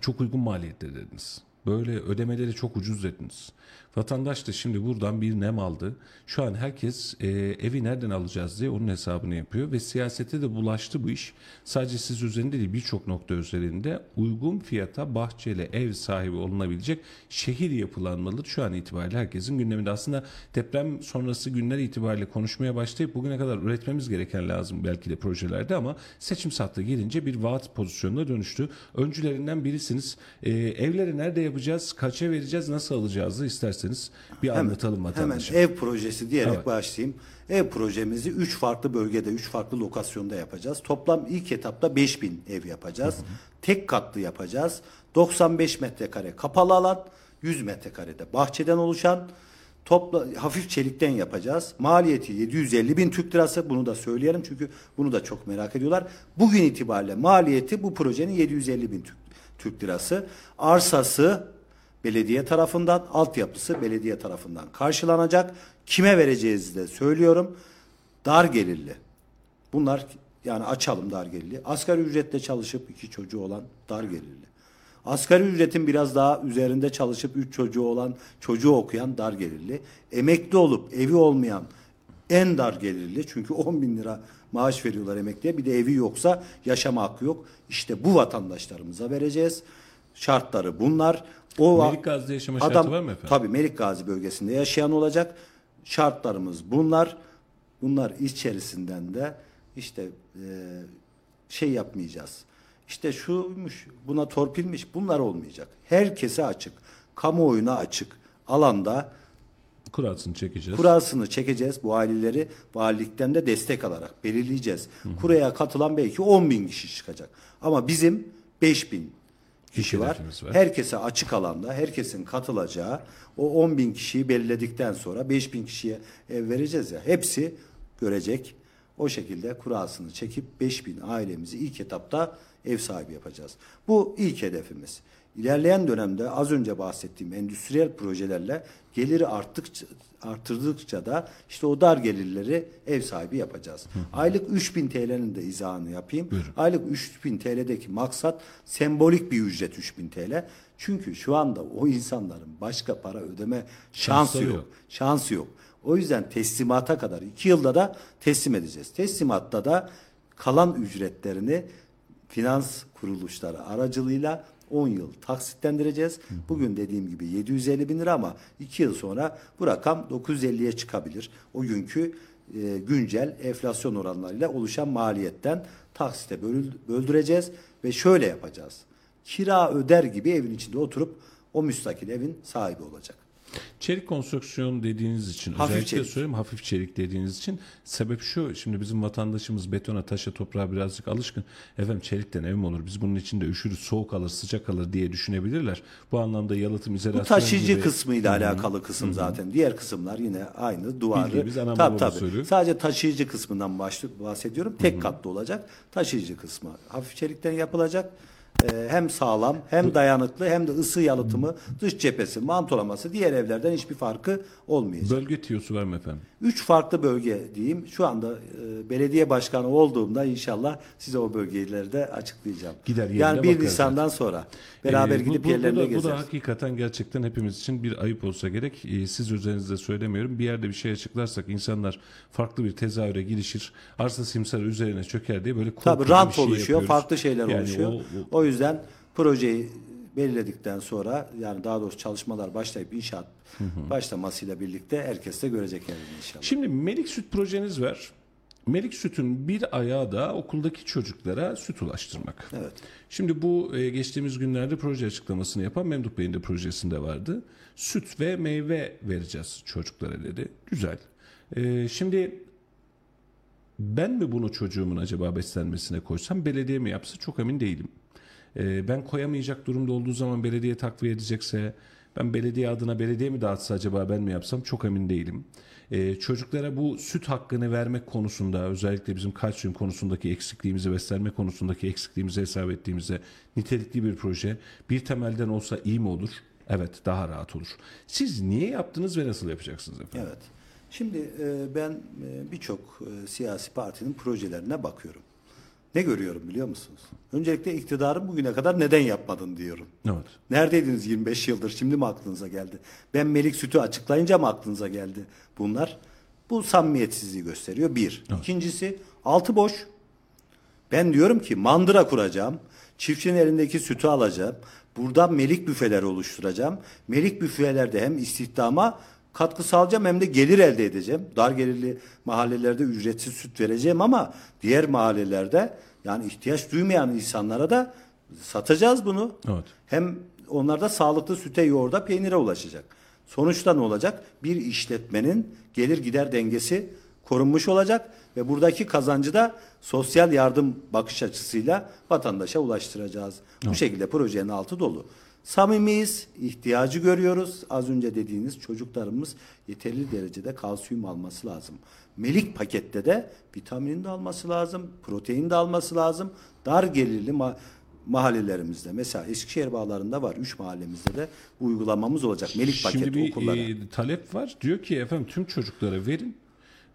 Çok uygun maliyette dediniz. Böyle ödemeleri çok ucuz dediniz. Vatandaş da şimdi buradan bir nem aldı. Şu an herkes e, evi nereden alacağız diye onun hesabını yapıyor ve siyasete de bulaştı bu iş. Sadece siz üzerinde değil birçok nokta üzerinde uygun fiyata bahçeli ev sahibi olunabilecek şehir yapılanmaları şu an itibariyle herkesin gündeminde. Aslında deprem sonrası günler itibariyle konuşmaya başlayıp bugüne kadar üretmemiz gereken lazım belki de projelerde ama seçim saati gelince bir vaat pozisyonuna dönüştü. Öncülerinden birisiniz. E, evleri nerede yapacağız, kaça vereceğiz, nasıl alacağız da isterseniz bir anlatalım Hemen vatandaşa. ev projesi diyerek Evet. başlayayım. Ev projemizi 3 farklı bölgede, 3 farklı lokasyonda yapacağız. Toplam ilk etapta 5000 ev yapacağız. Tek katlı yapacağız. 95 metrekare kapalı alan, 100 metrekarede bahçeden oluşan topla hafif çelikten yapacağız. Maliyeti 750 bin Türk lirası. Bunu da söyleyelim çünkü bunu da çok merak ediyorlar. Bugün itibariyle maliyeti bu projenin 750 bin Türk, Türk lirası. Arsası belediye tarafından, altyapısı belediye tarafından karşılanacak. Kime vereceğiz de söylüyorum. Dar gelirli. Bunlar yani açalım dar gelirli. Asgari ücretle çalışıp iki çocuğu olan dar gelirli. Asgari ücretin biraz daha üzerinde çalışıp üç çocuğu olan, çocuğu okuyan dar gelirli. Emekli olup evi olmayan en dar gelirli. Çünkü 10 bin lira maaş veriyorlar emekliye. Bir de evi yoksa yaşama hakkı yok. İşte bu vatandaşlarımıza vereceğiz. Şartları bunlar. O Melik Gazi'de yaşama şartı var mı efendim? Tabii Melik Gazi bölgesinde yaşayan olacak. Şartlarımız bunlar. Bunlar içerisinden de işte e, şey yapmayacağız. İşte şuymuş, buna torpilmiş bunlar olmayacak. Herkese açık. Kamuoyuna açık. alanda Kurasını çekeceğiz. kurasını çekeceğiz. Bu aileleri valilikten de destek alarak belirleyeceğiz. Kuraya katılan belki 10 bin kişi çıkacak. Ama bizim 5 bin kişi var. var. Herkese açık alanda, herkesin katılacağı o 10 bin kişiyi belirledikten sonra 5 bin kişiye ev vereceğiz ya. Hepsi görecek. O şekilde kurasını çekip 5 bin ailemizi ilk etapta ev sahibi yapacağız. Bu ilk hedefimiz. İlerleyen dönemde az önce bahsettiğim endüstriyel projelerle geliri arttıkça artırdıkça da işte o dar gelirleri ev sahibi yapacağız. Aylık 3000 TL'nin de izahını yapayım. Aylık 3000 TL'deki maksat sembolik bir ücret 3000 TL. Çünkü şu anda o insanların başka para ödeme şansı yok. yok. Şansı yok. O yüzden teslimata kadar iki yılda da teslim edeceğiz. Teslimatta da kalan ücretlerini finans kuruluşları aracılığıyla 10 yıl taksitlendireceğiz. Bugün dediğim gibi 750 bin lira ama 2 yıl sonra bu rakam 950'ye çıkabilir. O günkü e, güncel enflasyon oranlarıyla oluşan maliyetten taksite bölü- böldüreceğiz ve şöyle yapacağız. Kira öder gibi evin içinde oturup o müstakil evin sahibi olacak. Çelik konstrüksiyon dediğiniz için Hafif özellikle çelik. söyleyeyim hafif çelik dediğiniz için sebep şu şimdi bizim vatandaşımız betona taşa toprağa birazcık alışkın efendim çelikten ev mi olur biz bunun içinde üşürüz soğuk alır sıcak alır diye düşünebilirler. Bu anlamda yalıtım izolasyon Bu taşıyıcı gibi kısmıyla alakalı kısım zaten. Diğer kısımlar yine aynı duvarı. Bildiğimiz ana Tabii, tabii. usulü. Sadece taşıyıcı kısmından bahsediyorum. Tek katlı olacak. Taşıyıcı kısmı hafif çelikten yapılacak. Ee, hem sağlam hem dayanıklı hem de ısı yalıtımı, dış cephesi, mantolaması diğer evlerden hiçbir farkı olmayacak. bölge tiyosu var mı efendim? Üç farklı bölge diyeyim. Şu anda e, belediye başkanı olduğumda inşallah size o bölgeleri de açıklayacağım. Gider yani 1 bakarız Nisan'dan sonra beraber Ee, bu- gidip bu, yerlerine bu da, gezeriz. Bu da hakikaten gerçekten hepimiz için bir ayıp olsa gerek. Ee, siz üzerinizde söylemiyorum. Bir yerde bir şey açıklarsak insanlar farklı bir tezahüre girişir. Arsa simsarı üzerine çöker diye böyle korkunç Tabii bir rant şey oluşuyor, yapıyoruz. farklı şeyler Yani oluşuyor. o- O, o- yüzden projeyi belirledikten sonra yani daha doğrusu çalışmalar başlayıp inşaat başlamasıyla birlikte herkes de görecek yani inşallah. Şimdi Melik Süt projeniz var. Melik Süt'ün bir ayağı da okuldaki çocuklara süt ulaştırmak. Evet. Şimdi bu e, geçtiğimiz günlerde proje açıklamasını yapan Memduh Bey'in de projesinde vardı. Süt ve meyve vereceğiz çocuklara dedi. Güzel. E, şimdi ben mi bunu çocuğumun acaba beslenmesine koysam belediye mi yapsa çok emin değilim. E, ben koyamayacak durumda olduğu zaman belediye takviye edecekse ben belediye adına belediye mi dağıtsa acaba ben mi yapsam çok emin değilim. E, çocuklara bu süt hakkını vermek konusunda özellikle bizim kalsiyum konusundaki eksikliğimizi beslenme konusundaki eksikliğimizi hesap ettiğimizde nitelikli bir proje bir temelden olsa iyi mi olur? Evet daha rahat olur. Siz niye yaptınız ve nasıl yapacaksınız efendim? Evet. Şimdi e, ben e, birçok e, siyasi partinin projelerine bakıyorum. Ne görüyorum biliyor musunuz? Öncelikle iktidarın bugüne kadar neden yapmadın diyorum. Evet. Neredeydiniz 25 yıldır? Şimdi mi aklınıza geldi? Ben Melik Süt'ü açıklayınca mı aklınıza geldi bunlar? Bu samimiyetsizliği gösteriyor. Bir. İkincisi altı boş. Ben diyorum ki mandıra kuracağım. Çiftçinin elindeki sütü alacağım. Burada melik büfeler oluşturacağım. Melik büfelerde hem istihdama katkı sağlayacağım hem de gelir elde edeceğim. Dar gelirli mahallelerde ücretsiz süt vereceğim ama diğer mahallelerde yani ihtiyaç duymayan insanlara da satacağız bunu. Evet. Hem onlar da sağlıklı süte, yoğurda, peynire ulaşacak. Sonuçta ne olacak? Bir işletmenin gelir gider dengesi korunmuş olacak ve buradaki kazancı da sosyal yardım bakış açısıyla vatandaşa ulaştıracağız. Bu şekilde projenin altı dolu. Samimiyiz, ihtiyacı görüyoruz. Az önce dediğiniz çocuklarımız yeterli derecede kalsiyum alması lazım. Melik pakette de vitamin de alması lazım, protein de alması lazım. Dar gelirli ma- mahallelerimizde mesela Eskişehir bağlarında var. Üç mahallemizde de bu uygulamamız olacak. Melik paket Şimdi bir okullara. e, talep var. Diyor ki efendim tüm çocuklara verin.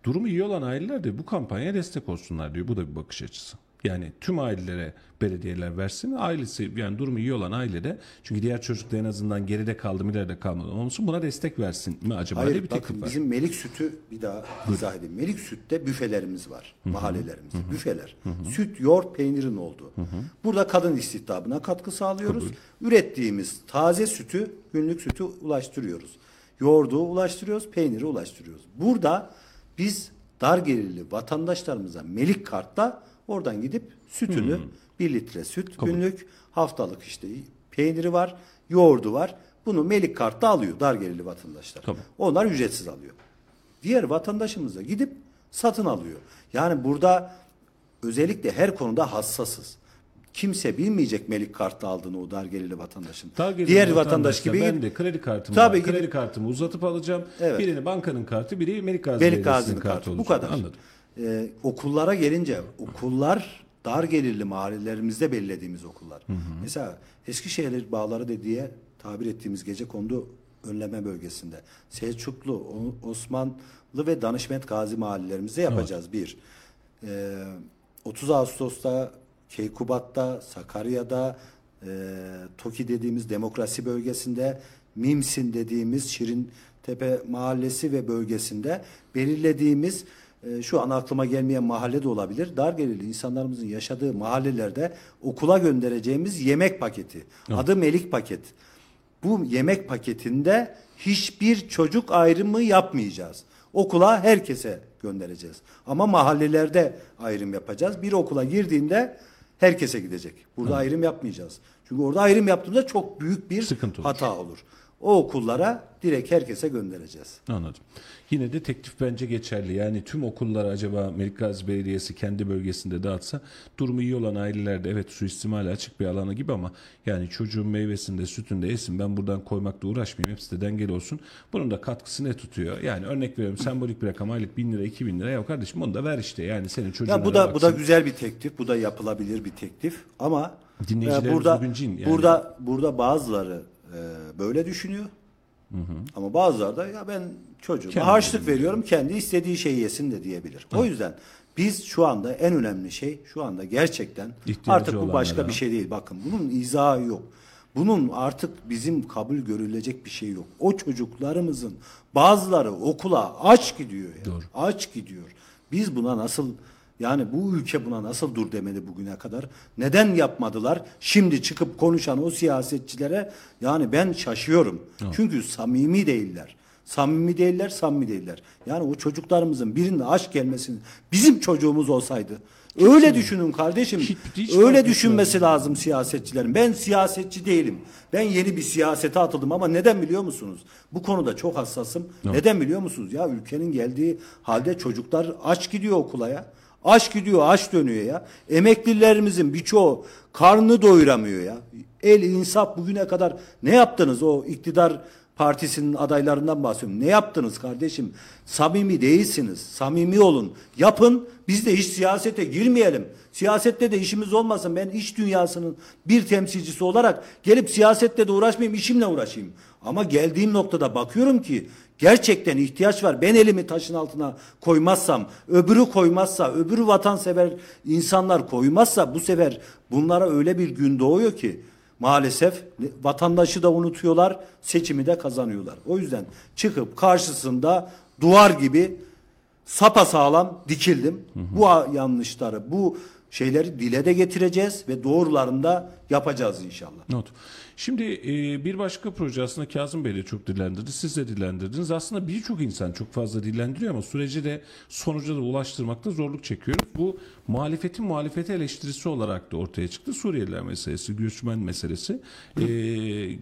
Durumu iyi olan aileler de bu kampanyaya destek olsunlar diyor. Bu da bir bakış açısı. Yani tüm ailelere belediyeler versin. Ailesi yani durumu iyi olan ailede çünkü diğer çocuklar en azından geride kaldı ileride kalmadı olsun buna destek versin mi acaba Hayır bir bakın var. bizim Melik Sütü bir daha izah edeyim. Melik Süt'te büfelerimiz var mahallelerimizde. Büfeler. Süt, yoğurt, peynirin olduğu. Burada kadın istihdamına katkı sağlıyoruz. Ürettiğimiz taze sütü, günlük sütü ulaştırıyoruz. Yoğurdu ulaştırıyoruz, peyniri ulaştırıyoruz. Burada biz dar gelirli vatandaşlarımıza Melik kartla oradan gidip sütünü bir litre süt günlük haftalık işte peyniri var, yoğurdu var. bunu Melik Kart'ta alıyor dar gelirli vatandaşlar. Tamam. Onlar ücretsiz alıyor. Diğer vatandaşımız da gidip satın alıyor. Yani burada özellikle her konuda hassasız. Kimse bilmeyecek Melik Kart'ta aldığını o dar gelirli vatandaşın. Daha gelirli Diğer vatandaş gibi ben de kredi kartımı Tabii var. kredi kartımı uzatıp alacağım. Evet. Birini bankanın kartı, biri Melik Gazi Melik Gazi'nin kartı kartı. Bu olacak. kadar. Anladım. Ee, okullara gelince okullar dar gelirli mahallelerimizde belirlediğimiz okullar. Mesela Eskişehir Bağları de diye tabir ettiğimiz gece kondu önleme bölgesinde. Selçuklu, Osmanlı ve Danışment Gazi mahallelerimizde yapacağız bir. Ee, 30 Ağustos'ta Keykubat'ta, Sakarya'da, e, Toki dediğimiz demokrasi bölgesinde, Mimsin dediğimiz Şirintepe mahallesi ve bölgesinde belirlediğimiz e, şu an aklıma gelmeyen mahalle de olabilir. Dar gelirli insanlarımızın yaşadığı mahallelerde okula göndereceğimiz yemek paketi. Adı Melik paket. Bu yemek paketinde hiçbir çocuk ayrımı yapmayacağız. Okula herkese göndereceğiz. Ama mahallelerde ayrım yapacağız. Bir okula girdiğinde herkese gidecek. Burada ayrım yapmayacağız. Çünkü orada ayrım yaptığımızda çok büyük bir Sıkıntı olur. hata olur. O okullara direkt herkese göndereceğiz. Anladım. Yine de teklif bence geçerli. Yani tüm okullar acaba Melik Gazi Belediyesi kendi bölgesinde dağıtsa durumu iyi olan ailelerde evet suistimale açık bir alanı gibi ama yani çocuğun meyvesinde sütünde yesin ben buradan koymakla uğraşmayayım hepsi de dengeli olsun. Bunun da katkısı ne tutuyor? Yani örnek veriyorum sembolik bir rakam aylık bin lira iki bin lira ya kardeşim onu da ver işte yani senin çocuğuna Ya bu da bu da baksın. güzel bir teklif. Bu da yapılabilir bir teklif. Ama Dinleyicilerimiz e, burada bugün cin yani. burada burada bazıları e, böyle düşünüyor. Ama bazıları da ya ben çocuğuma harçlık veriyorum kendi istediği şeyi yesin de diyebilir. O yüzden biz şu anda en önemli şey şu anda gerçekten İhtiyacı artık bu başka bir şey değil. Bakın bunun izahı yok. Bunun artık bizim kabul görülecek bir şey yok. O çocuklarımızın bazıları okula aç gidiyor ya. Doğru. Aç gidiyor. Biz buna nasıl yani bu ülke buna nasıl dur demedi bugüne kadar? Neden yapmadılar? Şimdi çıkıp konuşan o siyasetçilere yani ben şaşıyorum. Çünkü samimi değiller. Samimi değiller, samimi değiller. Yani o çocuklarımızın birinde aşk gelmesini bizim çocuğumuz olsaydı öyle düşünün kardeşim. Hiç- hiç öyle düşünmesi lazım siyasetçilerin. Ben siyasetçi değilim. Ben yeni bir siyasete atıldım ama neden biliyor musunuz? Bu konuda çok hassasım. Neden biliyor musunuz? Ya ülkenin geldiği halde çocuklar aç gidiyor okula ya. Aç gidiyor, aç dönüyor ya. Emeklilerimizin birçoğu karnını doyuramıyor ya. El insaf bugüne kadar ne yaptınız o iktidar partisinin adaylarından bahsediyorum. Ne yaptınız kardeşim? Samimi değilsiniz. Samimi olun. Yapın. Biz de hiç siyasete girmeyelim. Siyasette de işimiz olmasın. Ben iş dünyasının bir temsilcisi olarak gelip siyasette de uğraşmayayım, işimle uğraşayım. Ama geldiğim noktada bakıyorum ki gerçekten ihtiyaç var. Ben elimi taşın altına koymazsam, öbürü koymazsa, öbürü vatansever insanlar koymazsa bu sefer bunlara öyle bir gün doğuyor ki maalesef vatandaşı da unutuyorlar, seçimi de kazanıyorlar. O yüzden çıkıp karşısında duvar gibi sapasağlam dikildim. Bu a- yanlışları, bu şeyleri dile de getireceğiz ve doğrularını da yapacağız inşallah. Not. Şimdi e, bir başka proje aslında Kazım Bey de çok dillendirdi. Siz de dillendirdiniz. Aslında birçok insan çok fazla dillendiriyor ama süreci de sonuca da ulaştırmakta zorluk çekiyoruz. Bu muhalefetin muhalefeti eleştirisi olarak da ortaya çıktı. Suriyeliler meselesi, göçmen meselesi. E,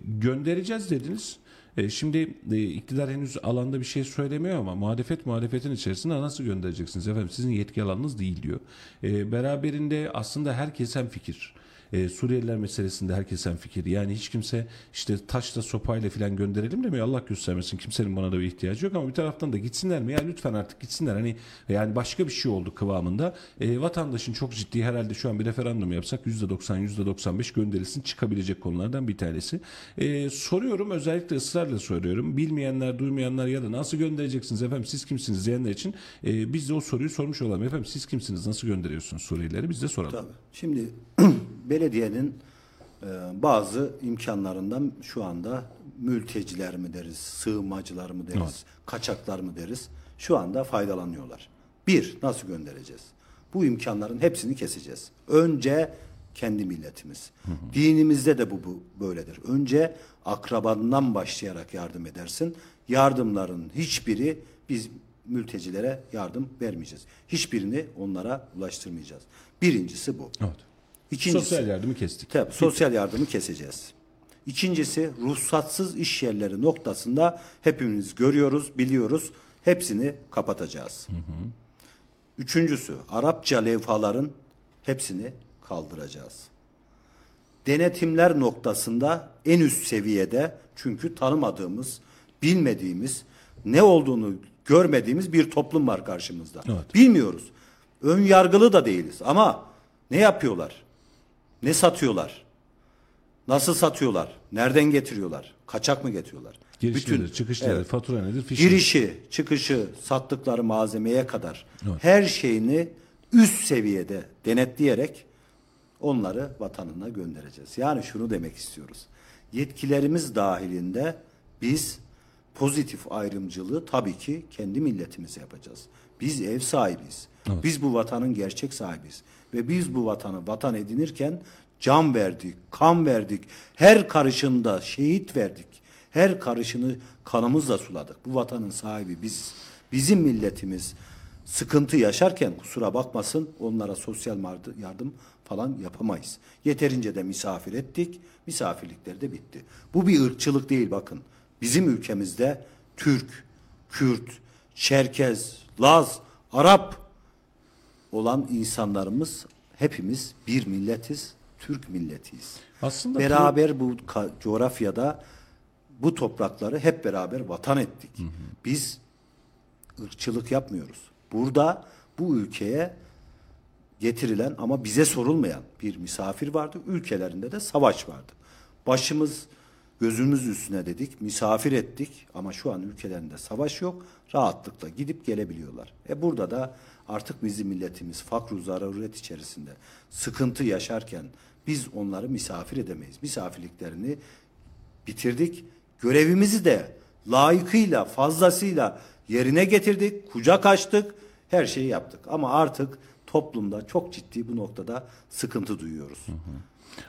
göndereceğiz dediniz. E, Şimdi e, iktidar henüz alanda bir şey söylemiyor ama muhalefet muhalefetin içerisinde nasıl göndereceksiniz efendim sizin yetki alanınız değil diyor. E, beraberinde aslında herkes hem fikir. E, Suriyeliler meselesinde herkes hem fikir. Yani hiç kimse işte taşla sopayla falan gönderelim demiyor. Allah göstermesin kimsenin buna da bir ihtiyacı yok ama bir taraftan da gitsinler mi? Ya lütfen artık gitsinler. Hani yani başka bir şey oldu kıvamında. E, vatandaşın çok ciddi herhalde şu an bir referandum yapsak %90 %95 gönderilsin çıkabilecek konulardan bir tanesi. E, soruyorum özellikle ısrarla soruyorum. Bilmeyenler, duymayanlar ya da nasıl göndereceksiniz efendim siz kimsiniz diyenler için e, biz de o soruyu sormuş olalım. Efendim siz kimsiniz? Nasıl gönderiyorsunuz Suriyelileri? Biz de soralım. Tabii. Şimdi belediyenin e, bazı imkanlarından şu anda mülteciler mi deriz, sığınmacılar mı deriz, kaçaklar mı deriz şu anda faydalanıyorlar. Bir, nasıl göndereceğiz? Bu imkanların hepsini keseceğiz. Önce kendi milletimiz. Dinimizde de bu, bu böyledir. Önce akrabandan başlayarak yardım edersin. Yardımların hiçbiri biz mültecilere yardım vermeyeceğiz. Hiçbirini onlara ulaştırmayacağız. Birincisi bu. Evet. İkincisi, Sosyal yardımı kestik. Tabii, sosyal yardımı keseceğiz. İkincisi ruhsatsız iş yerleri noktasında hepimiz görüyoruz, biliyoruz. Hepsini kapatacağız. Üçüncüsü Arapça levhaların hepsini kaldıracağız. Denetimler noktasında en üst seviyede çünkü tanımadığımız, bilmediğimiz, ne olduğunu görmediğimiz bir toplum var karşımızda. Evet. Bilmiyoruz. Ön yargılı da değiliz ama ne yapıyorlar? Ne satıyorlar? Nasıl satıyorlar? Nereden getiriyorlar? Kaçak mı getiriyorlar? Giriş Bütün- nedir, çıkış nedir, Evet. fatura nedir, fiş Girişi, çıkışı, sattıkları malzemeye kadar her şeyini üst seviyede denetleyerek onları vatanına göndereceğiz. Yani şunu demek istiyoruz. Yetkilerimiz dahilinde biz pozitif ayrımcılığı tabii ki kendi milletimize yapacağız. Biz ev sahibiyiz. Biz bu vatanın gerçek sahibiyiz. Ve biz bu vatanı vatan edinirken can verdik, kan verdik. Her karışında şehit verdik. Her karışını kanımızla suladık. Bu vatanın sahibi biziz. Bizim milletimiz sıkıntı yaşarken kusura bakmasın onlara sosyal yardım falan yapamayız. Yeterince de misafir ettik. Misafirlikleri de bitti. Bu bir ırkçılık değil bakın. Bizim ülkemizde Türk, Kürt, Çerkez, Laz, Arap olan insanlarımız hepimiz bir milletiz, Türk milletiyiz. Aslında beraber bu coğrafyada bu toprakları hep beraber vatan ettik. Biz ırkçılık yapmıyoruz. Burada bu ülkeye getirilen ama bize sorulmayan bir misafir vardı. Ülkelerinde de savaş vardı. Başımız gözümüz üstüne dedik, misafir ettik ama şu an ülkelerinde savaş yok. Rahatlıkla gidip gelebiliyorlar. E burada da artık bizim milletimiz fakru zaruret içerisinde sıkıntı yaşarken biz onları misafir edemeyiz. Misafirliklerini bitirdik. Görevimizi de layıkıyla, fazlasıyla yerine getirdik, kucak açtık, her şeyi yaptık. Ama artık toplumda çok ciddi bu noktada sıkıntı duyuyoruz.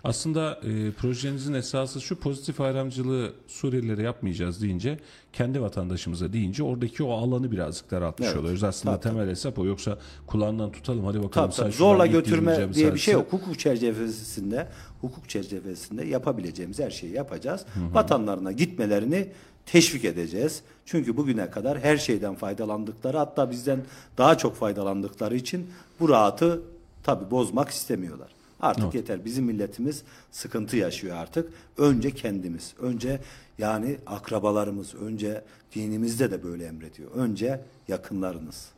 Aslında e, projenizin esası şu pozitif ayrımcılığı Suriyelilere yapmayacağız deyince kendi vatandaşımıza deyince oradaki o alanı birazcık daraltmış Evet. oluyoruz. Aslında Tabii, temel hesap o. Yoksa kulağından tutalım hadi bakalım. Tabii, Zorla götürme diye bir şey sadece. yok. Hukuk çerçevesinde, hukuk çerçevesinde yapabileceğimiz her şeyi yapacağız. Vatanlarına gitmelerini teşvik edeceğiz. Çünkü bugüne kadar her şeyden faydalandıkları hatta bizden daha çok faydalandıkları için bu rahatı tabi bozmak istemiyorlar. Artık yeter. Bizim milletimiz sıkıntı yaşıyor artık. Önce kendimiz, önce yani akrabalarımız, önce dinimizde de böyle emrediyor. Önce yakınlarınız.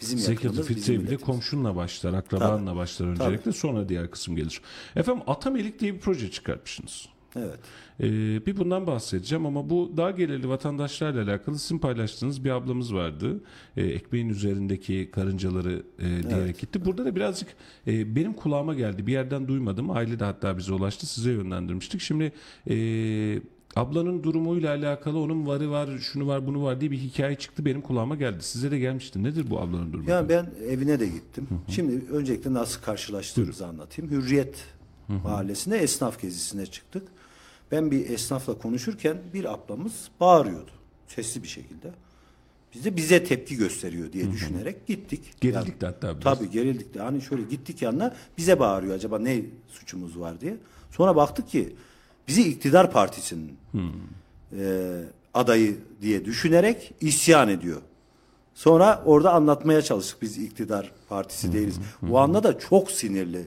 Bizim Zekatı fitre bile komşunla başlar, akrabanla başlar öncelikle sonra diğer kısım gelir. Efendim Atamelik diye bir proje çıkartmışsınız. Evet. Ee, bir bundan bahsedeceğim ama bu daha gelirli vatandaşlarla alakalı sizin paylaştığınız bir ablamız vardı. Ee, ekmeğin üzerindeki karıncaları e, diyerek gitti. Burada da birazcık e, benim kulağıma geldi. Bir yerden duymadım. Aile de hatta bize ulaştı. Size yönlendirmiştik. Şimdi e, ablanın durumuyla alakalı onun varı var, şunu var, bunu var diye bir hikaye çıktı. Benim kulağıma geldi. Size de gelmişti. Nedir bu ablanın durumu? Yani ben evine de gittim. Şimdi öncelikle nasıl karşılaştığımızı anlatayım. Hürriyet Mahallesi'nde esnaf gezisine çıktık. Ben bir esnafla konuşurken bir ablamız bağırıyordu. Sesli bir şekilde. Biz de bize tepki gösteriyor diye düşünerek gittik. Gerildik de hatta biraz. Tabii gerildik de. Hani şöyle gittik yanına bize bağırıyor acaba ne suçumuz var diye. Sonra baktık ki bizi iktidar partisinin e, adayı diye düşünerek isyan ediyor. Sonra orada anlatmaya çalıştık biz iktidar partisi değiliz. O anda da çok sinirli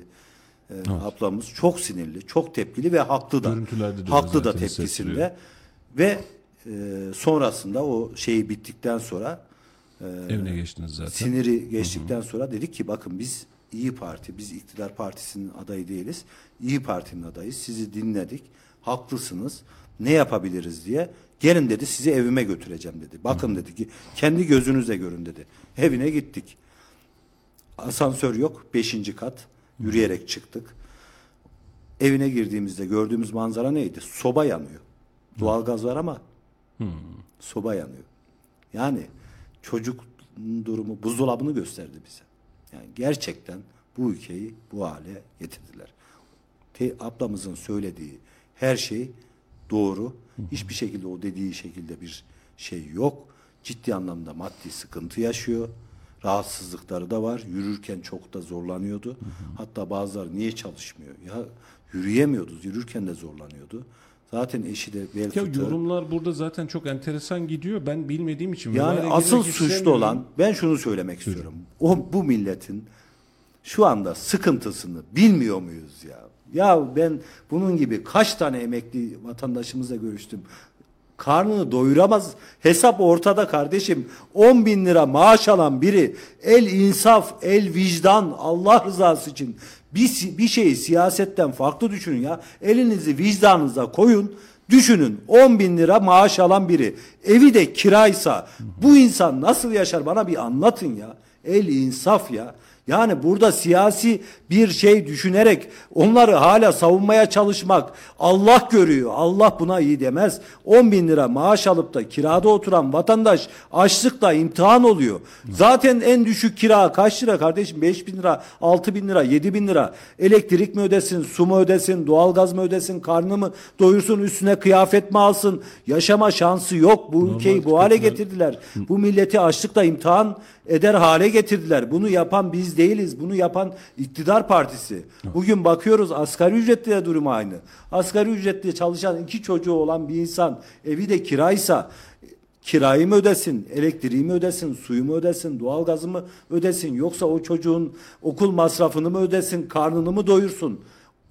e, ablamız çok sinirli, çok tepkili ve haklı da. Haklı da tepkisinde ve e, sonrasında o şeyi bittikten sonra Evine geçtiniz zaten. siniri geçtikten sonra dedik ki bakın biz İyi Parti, biz iktidar partisinin adayı değiliz. İyi Parti'nin adayız. Sizi dinledik. Haklısınız. Ne yapabiliriz diye. Gelin dedi sizi evime götüreceğim dedi. Bakın dedi ki kendi gözünüzle görün dedi. Evine gittik. Asansör yok. Beşinci kat. Yürüyerek çıktık. Evine girdiğimizde gördüğümüz manzara neydi? Soba yanıyor. Doğalgaz var ama soba yanıyor. Yani çocuk durumu buzdolabını gösterdi bize. Yani gerçekten bu ülkeyi bu hale getirdiler. Te, ablamızın söylediği her şey doğru. Hiçbir şekilde o dediği şekilde bir şey yok. Ciddi anlamda maddi sıkıntı yaşıyor. Rahatsızlıkları da var. Yürürken çok da zorlanıyordu. Hatta bazıları niye çalışmıyor? Ya yürüyemiyordu. Yürürken de zorlanıyordu. Zaten eşi de bel Ya fıtığı. yorumlar burada zaten çok enteresan gidiyor. Ben bilmediğim için. Yani asıl suçlu olan ben şunu söylemek istiyorum. O bu milletin şu anda sıkıntısını bilmiyor muyuz ya? Ya ben bunun gibi kaç tane emekli vatandaşımızla görüştüm. Karnını doyuramaz. Hesap ortada kardeşim. 10 bin lira maaş alan biri el insaf, el vicdan Allah rızası için bir, bir şeyi siyasetten farklı düşünün ya. Elinizi vicdanınıza koyun. Düşünün 10 bin lira maaş alan biri evi de kiraysa bu insan nasıl yaşar bana bir anlatın ya. El insaf ya. Yani burada siyasi bir şey düşünerek onları hala savunmaya çalışmak Allah görüyor. Allah buna iyi demez. 10 bin lira maaş alıp da kirada oturan vatandaş açlıkla imtihan oluyor. Zaten en düşük kira kaç lira kardeşim? 5 bin lira, 6 bin lira, 7 bin lira. Elektrik mi ödesin, su mu ödesin, doğalgaz mı ödesin, karnı mı doyursun, üstüne kıyafet mi alsın? Yaşama şansı yok. Bu ülkeyi bu hale getirdiler. Bu milleti açlıkla imtihan eder hale getirdiler. Bunu yapan biz değiliz. Bunu yapan iktidar partisi. Bugün bakıyoruz asgari ücretli de durum aynı. Asgari ücretli çalışan iki çocuğu olan bir insan evi de kiraysa kirayı mı ödesin, elektriği mi ödesin, suyu mu ödesin, doğalgazı mı ödesin yoksa o çocuğun okul masrafını mı ödesin, karnını mı doyursun?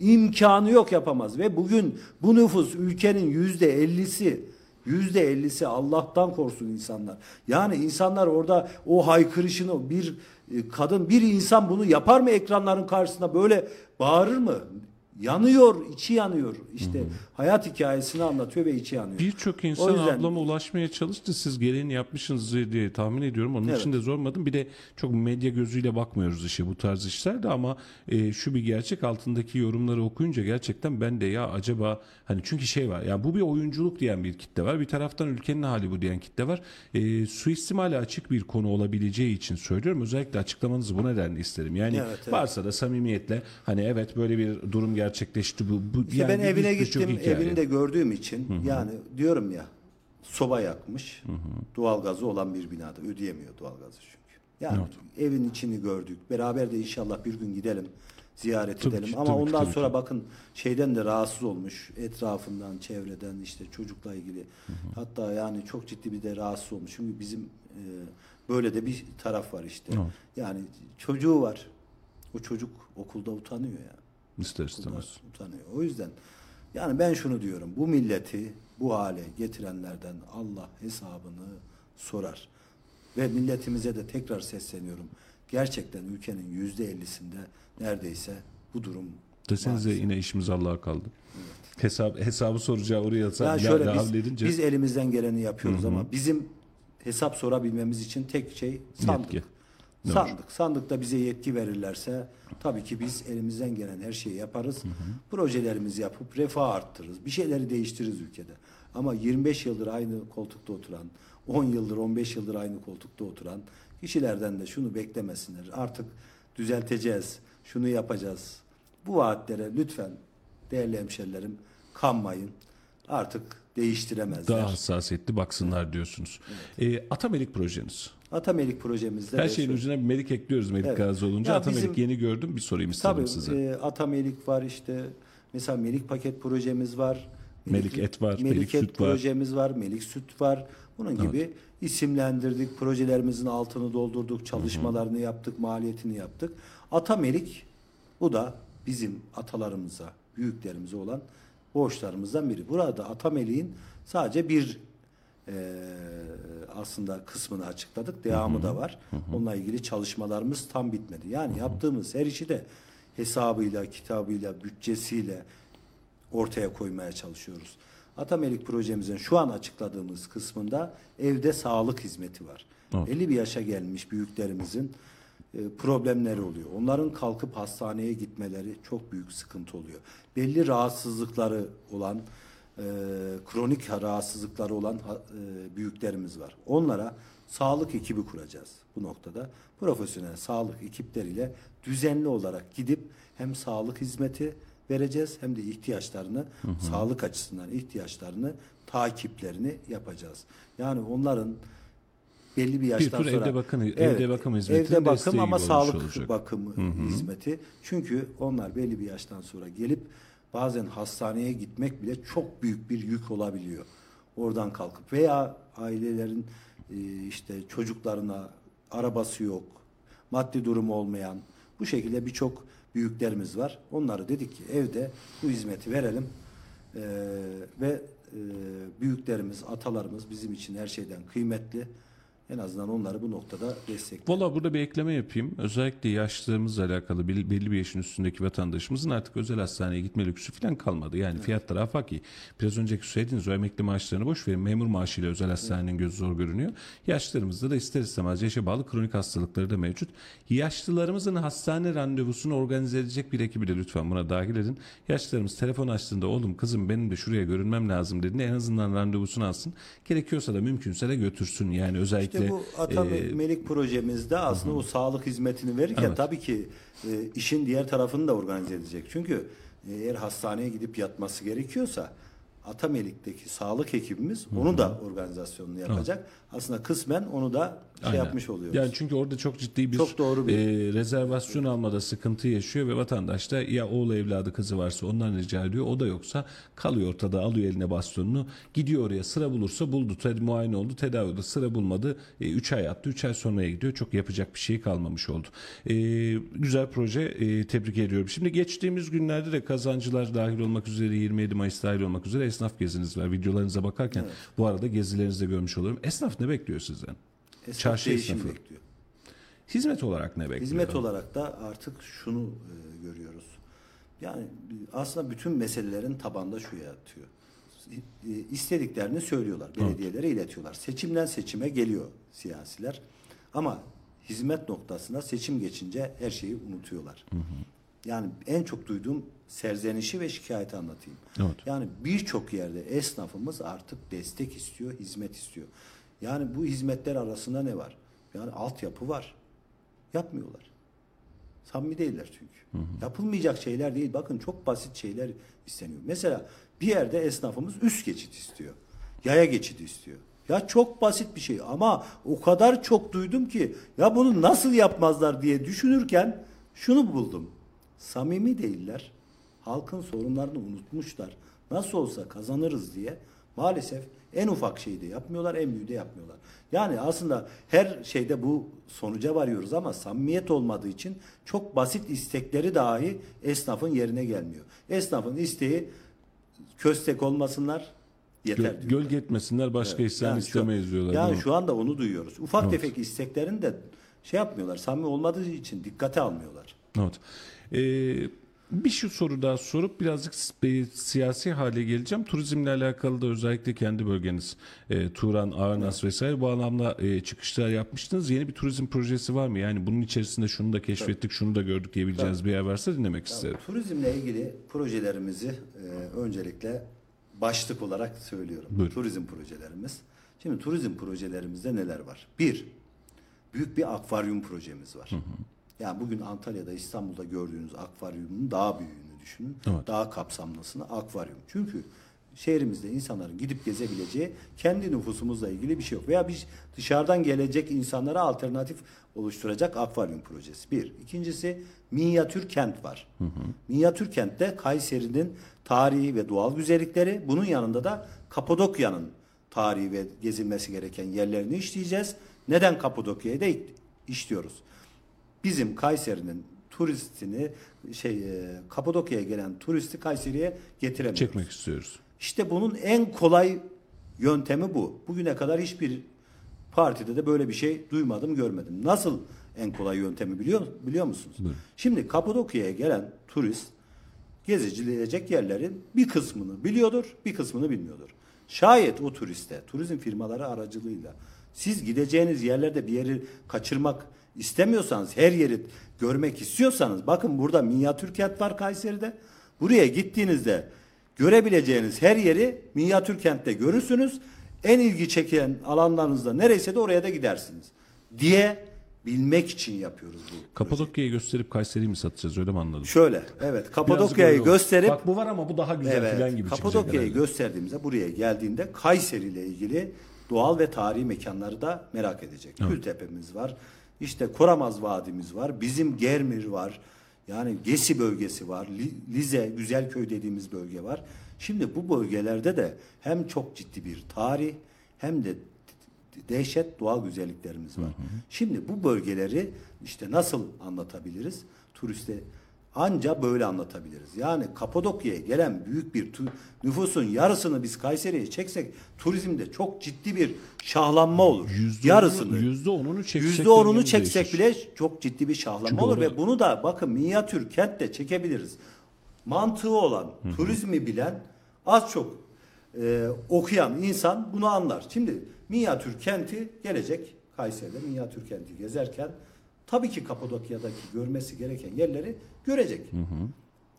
İmkanı yok yapamaz ve bugün bu nüfus ülkenin yüzde ellisi Yüzde ellisi Allah'tan korksun insanlar. Yani insanlar orada o haykırışını bir e, kadın bir insan bunu yapar mı ekranların karşısında böyle bağırır mı? Yanıyor, içi yanıyor. İşte hayat hikayesini anlatıyor ve içi yanıyor. Birçok O insan yüzden- ablama ulaşmaya çalıştı. Siz gereğini yapmışsınız diye tahmin ediyorum. Onun Evet. için de zormadım. Bir de çok medya gözüyle bakmıyoruz işe bu tarz işlerde ama e, şu bir gerçek altındaki yorumları okuyunca gerçekten ben de ya acaba hani çünkü şey var ya bu bir oyunculuk diyen bir kitle var. Bir taraftan ülkenin hali bu diyen kitle var. E, suistimale açık bir konu olabileceği için söylüyorum. Özellikle açıklamanızı bu nedenle isterim. Yani Evet, evet. varsa da samimiyetle hani evet böyle bir durum gerçekleşti bu. bu İşte yani ben evine gittim, evini de gördüğüm için yani diyorum ya soba yakmış, doğalgazı olan bir binada ödeyemiyor doğalgazı çünkü. Yani evin içini gördük. Beraber de inşallah bir gün gidelim, ziyaret Tabii edelim. ki, Ama tabii ondan tabii sonra ki. bakın şeyden de rahatsız olmuş, etrafından, çevreden işte çocukla ilgili. Hatta yani çok ciddi bir de rahatsız olmuş. Çünkü bizim e, böyle de bir taraf var işte. Evet. Yani çocuğu var. O çocuk okulda utanıyor ya. İster istemez. utanıyor. O yüzden yani ben şunu diyorum. Bu milleti bu hale getirenlerden Allah hesabını sorar. Ve milletimize de tekrar sesleniyorum. Gerçekten ülkenin yüzde ellisinde neredeyse bu durum Desenize maalesef. yine işimiz Allah'a kaldı. Hesap, hesabı soracağı oraya Ya ya şöyle şöyle biz, edince biz elimizden geleni yapıyoruz ama bizim hesap sorabilmemiz için tek şey sandık. Yetki. Doğru. Sandık. Sandıkta bize yetki verirlerse tabii ki biz elimizden gelen her şeyi yaparız. Projelerimizi yapıp refah arttırırız. Bir şeyleri değiştiririz ülkede. Ama 25 yıldır aynı koltukta oturan, 10 yıldır 15 yıldır aynı koltukta oturan kişilerden de şunu beklemesinler. Artık düzelteceğiz, şunu yapacağız. Bu vaatlere lütfen değerli hemşerilerim kanmayın. Artık değiştiremezler. daha hassasiyetli baksınlar diyorsunuz. Ee, Atamelik projeniz. Atamelik projemizde Her şeyin ucuna bir melik ekliyoruz Melik Evet. Gazi olunca. Ya Atamelik bizim- yeni gördüm bir sorayım istedim Tabii size. e, Atamelik var işte mesela Melik paket projemiz var. Melik et var, Melik et süt var. projemiz var, Melik süt var. Bunun gibi isimlendirdik, projelerimizin altını doldurduk, çalışmalarını yaptık, maliyetini yaptık. Atamelik bu da bizim atalarımıza, büyüklerimize olan borçlarımızdan biri. Burada Atamelik'in sadece bir e, aslında kısmını açıkladık. Devamı da var. Onunla ilgili çalışmalarımız tam bitmedi. Yani yaptığımız her işi de hesabıyla, kitabıyla, bütçesiyle ortaya koymaya çalışıyoruz. Atamelik projemizin şu an açıkladığımız kısmında evde sağlık hizmeti var. Evet. 50 bir yaşa gelmiş büyüklerimizin problemleri oluyor. Onların kalkıp hastaneye gitmeleri çok büyük sıkıntı oluyor. Belli rahatsızlıkları olan, e, kronik rahatsızlıkları olan e, büyüklerimiz var. Onlara sağlık ekibi kuracağız bu noktada. Profesyonel sağlık ekipleriyle düzenli olarak gidip hem sağlık hizmeti vereceğiz hem de ihtiyaçlarını sağlık açısından ihtiyaçlarını takiplerini yapacağız. Yani onların belli bir yaştan tür sonra evde bakım- evde bakım hizmetinin evde bakım ama sağlık olacak. bakımı hizmeti. Çünkü onlar belli bir yaştan sonra gelip bazen hastaneye gitmek bile çok büyük bir yük olabiliyor. Oradan kalkıp veya ailelerin e, işte çocuklarına arabası yok, maddi durumu olmayan bu şekilde birçok büyüklerimiz var. Onları dedik ki evde bu hizmeti verelim Ee, ve e, büyüklerimiz, atalarımız bizim için her şeyden kıymetli. En azından onları bu noktada destekliyoruz. Valla burada bir ekleme yapayım. Özellikle yaşlılarımızla alakalı belli, bir yaşın üstündeki vatandaşımızın artık özel hastaneye gitme lüksü falan kalmadı. Yani fiyatlar afaki. Biraz önceki söylediğiniz o emekli maaşlarını boş verin. Memur maaşıyla özel hastanenin gözü zor görünüyor. Yaşlılarımızda da ister istemez yaşa bağlı kronik hastalıkları da mevcut. Yaşlılarımızın hastane randevusunu organize edecek bir ekibi de lütfen buna dahil edin. Yaşlılarımız telefon açtığında oğlum kızım benim de şuraya görünmem lazım dediğinde en azından randevusunu alsın. Gerekiyorsa da mümkünse de götürsün. Yani özellikle İşte bu Ata e, Melik projemizde aslında o sağlık hizmetini verirken Evet. tabii ki e, işin diğer tarafını da organize edecek. Çünkü e, eğer hastaneye gidip yatması gerekiyorsa Atamelik'teki sağlık ekibimiz onu da organizasyonunu yapacak. Aslında kısmen onu da şey Aynen. yapmış oluyoruz. Yani çünkü orada çok ciddi bir, Çok doğru bir- e, rezervasyon almada sıkıntı yaşıyor ve vatandaş da ya oğlu evladı kızı varsa ondan rica ediyor. O da yoksa kalıyor ortada alıyor eline bastonunu gidiyor oraya sıra bulursa buldu ted muayene oldu tedavi oldu sıra bulmadı 3 ay attı 3 ay sonraya gidiyor çok yapacak bir şey kalmamış oldu. E, güzel proje e, tebrik ediyorum. Şimdi geçtiğimiz günlerde de kazancılar dahil olmak üzere 27 Mayıs dahil olmak üzere esnaf geziniz var. Videolarınıza bakarken bu arada gezilerinizde görmüş oluyorum. Esnaf ne bekliyor sizden? Esnaf Çarşı esnafı. bekliyor. Hizmet olarak ne bekliyor? Hizmet olarak da artık şunu e, görüyoruz. Yani aslında bütün meselelerin tabanda şu yatıyor. E, istediklerini söylüyorlar, belediyelere iletiyorlar. Seçimden seçime geliyor siyasiler. Ama hizmet noktasında seçim geçince her şeyi unutuyorlar. Yani en çok duyduğum serzenişi ve şikayeti anlatayım. Evet. Yani birçok yerde esnafımız artık destek istiyor, hizmet istiyor. Yani bu hizmetler arasında ne var? Yani altyapı var. Yapmıyorlar. Samimi değiller çünkü. Yapılmayacak şeyler değil. Bakın çok basit şeyler isteniyor. Mesela bir yerde esnafımız üst geçit istiyor. Yaya geçidi istiyor. Ya çok basit bir şey ama o kadar çok duydum ki ya bunu nasıl yapmazlar diye düşünürken şunu buldum. Samimi değiller. Halkın sorunlarını unutmuşlar. Nasıl olsa kazanırız diye maalesef en ufak şeyi de yapmıyorlar, en büyüğü de yapmıyorlar. Yani aslında her şeyde bu sonuca varıyoruz ama samimiyet olmadığı için çok basit istekleri dahi esnafın yerine gelmiyor. Esnafın isteği köstek olmasınlar yeter Göl, diyor. gölge etmesinler başka Evet, isyan yani şu- istemeyiz diyorlar. Yani şu anda onu duyuyoruz. Ufak tefek isteklerini de şey yapmıyorlar. Samimi olmadığı için dikkate almıyorlar. Evet. Ee, bir şu soru daha sorup birazcık siyasi hale geleceğim. Turizmle alakalı da özellikle kendi bölgeniz e, Turan, Ağırnas vesaire bu anlamda e, çıkışlar yapmıştınız. Yeni bir turizm projesi var mı? Yani bunun içerisinde şunu da keşfettik, şunu da gördük diyebileceğiniz bir yer varsa dinlemek isterim. Turizmle ilgili projelerimizi e, öncelikle başlık olarak söylüyorum. Buyurun. Turizm projelerimiz. Şimdi turizm projelerimizde neler var? Bir, büyük bir akvaryum projemiz var. Yani bugün Antalya'da, İstanbul'da gördüğünüz akvaryumun daha büyüğünü düşünün. Evet. Daha kapsamlısını akvaryum. Çünkü şehrimizde insanların gidip gezebileceği kendi nüfusumuzla ilgili bir şey yok. Veya bir dışarıdan gelecek insanlara alternatif oluşturacak akvaryum projesi. Bir. İkincisi minyatür kent var. Minyatür kentte Kayseri'nin tarihi ve doğal güzellikleri bunun yanında da Kapadokya'nın tarihi ve gezilmesi gereken yerlerini işleyeceğiz. Neden Kapadokya'yı da işliyoruz? Bizim Kayseri'nin turistini şey e, Kapadokya'ya gelen turisti Kayseri'ye getiremiyoruz. Çekmek istiyoruz. İşte bunun en kolay yöntemi bu. Bugüne kadar hiçbir partide de böyle bir şey duymadım, görmedim. Nasıl en kolay yöntemi biliyor biliyor musunuz? Şimdi Kapadokya'ya gelen turist gezilecek yerlerin bir kısmını biliyordur, bir kısmını bilmiyordur. Şayet o turiste, turizm firmaları aracılığıyla siz gideceğiniz yerlerde bir yeri kaçırmak istemiyorsanız, her yeri görmek istiyorsanız, bakın burada minyatür kent var Kayseri'de. Buraya gittiğinizde görebileceğiniz her yeri minyatür kentte görürsünüz. En ilgi çeken alanlarınızda nereyse de oraya da gidersiniz diye bilmek için yapıyoruz bu. Kapadokya'yı gösterip Kayseri'yi mi satacağız öyle mi anladım? Şöyle, evet Kapadokya'yı gösterip Bak bu var ama bu daha güzel Evet. gibi çıkacak Kapadokya'yı gösterdiğimizde buraya geldiğinde Kayseri ile ilgili doğal ve tarihi mekanları da merak edecek. Gültepe'miz var. İşte Koramaz Vadimiz var. Bizim Germir var. Yani Gesi bölgesi var, Li- Lize, Güzelköy dediğimiz bölge var. Şimdi bu bölgelerde de hem çok ciddi bir tarih hem de dehşet doğal güzelliklerimiz var. Şimdi bu bölgeleri işte nasıl anlatabiliriz? Turiste anca böyle anlatabiliriz. Yani Kapadokya'ya gelen büyük bir nüfusun yarısını biz Kayseri'ye çeksek turizmde çok ciddi bir şahlanma olur. Yüzde yarısını. yüzde onunu çeksek Yüzde de onunu çeksek bile çok ciddi bir şahlanma Çünkü olur orada- ve bunu da bakın minyatür kentte çekebiliriz. Mantığı olan, turizmi bilen az çok e, okuyan insan bunu anlar. Şimdi minyatür kenti gelecek Kayseri'de minyatür kenti gezerken tabii ki Kapadokya'daki görmesi gereken yerleri görecek.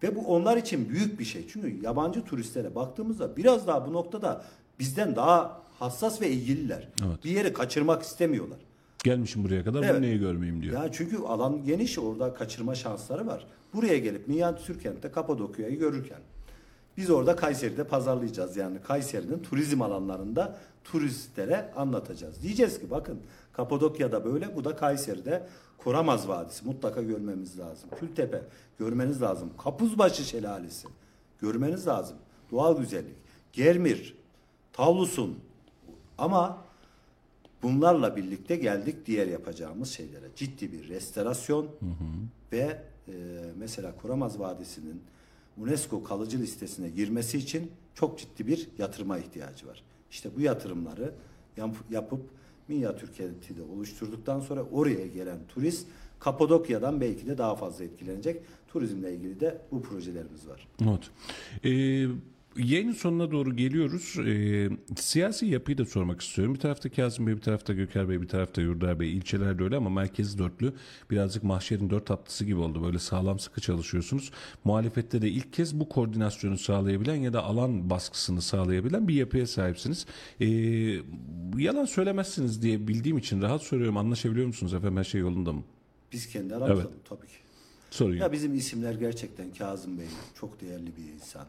Ve bu onlar için büyük bir şey. Çünkü yabancı turistlere baktığımızda biraz daha bu noktada bizden daha hassas ve ilgililer. Evet. Bir yeri kaçırmak istemiyorlar. Gelmişim buraya kadar Evet. bu neyi görmeyeyim diyor. Ya çünkü alan geniş orada kaçırma şansları var. Buraya gelip Minyatür kentte Kapadokya'yı görürken biz orada Kayseri'de pazarlayacağız. Yani Kayseri'nin turizm alanlarında turistlere anlatacağız. Diyeceğiz ki bakın Kapadokya'da böyle bu da Kayseri'de Koramaz Vadisi mutlaka görmemiz lazım. Kültepe görmeniz lazım. Kapuzbaşı Şelalesi görmeniz lazım. Doğal güzellik. Germir, Tavlusun ama Bunlarla birlikte geldik diğer yapacağımız şeylere. Ciddi bir restorasyon ve e, mesela Koramaz Vadisi'nin UNESCO kalıcı listesine girmesi için çok ciddi bir yatırıma ihtiyacı var. İşte bu yatırımları yap- yapıp minyatür kenti de oluşturduktan sonra oraya gelen turist Kapadokya'dan belki de daha fazla etkilenecek. Turizmle ilgili de bu projelerimiz var. Not. Ee, yayının sonuna doğru geliyoruz. Ee, siyasi yapıyı da sormak istiyorum. Bir tarafta Kazım Bey, bir tarafta Göker Bey, bir tarafta Yurdar Bey. İlçeler de öyle ama merkez dörtlü. Birazcık mahşerin dört tatlısı gibi oldu. Böyle sağlam sıkı çalışıyorsunuz. Muhalefette de ilk kez bu koordinasyonu sağlayabilen ya da alan baskısını sağlayabilen bir yapıya sahipsiniz. Ee, yalan söylemezsiniz diye bildiğim için rahat soruyorum. Anlaşabiliyor musunuz efendim? Her şey yolunda mı? Biz kendi aramızda Evet. tabii ki. Sorun Ya yok. bizim isimler gerçekten Kazım Bey çok değerli bir insan.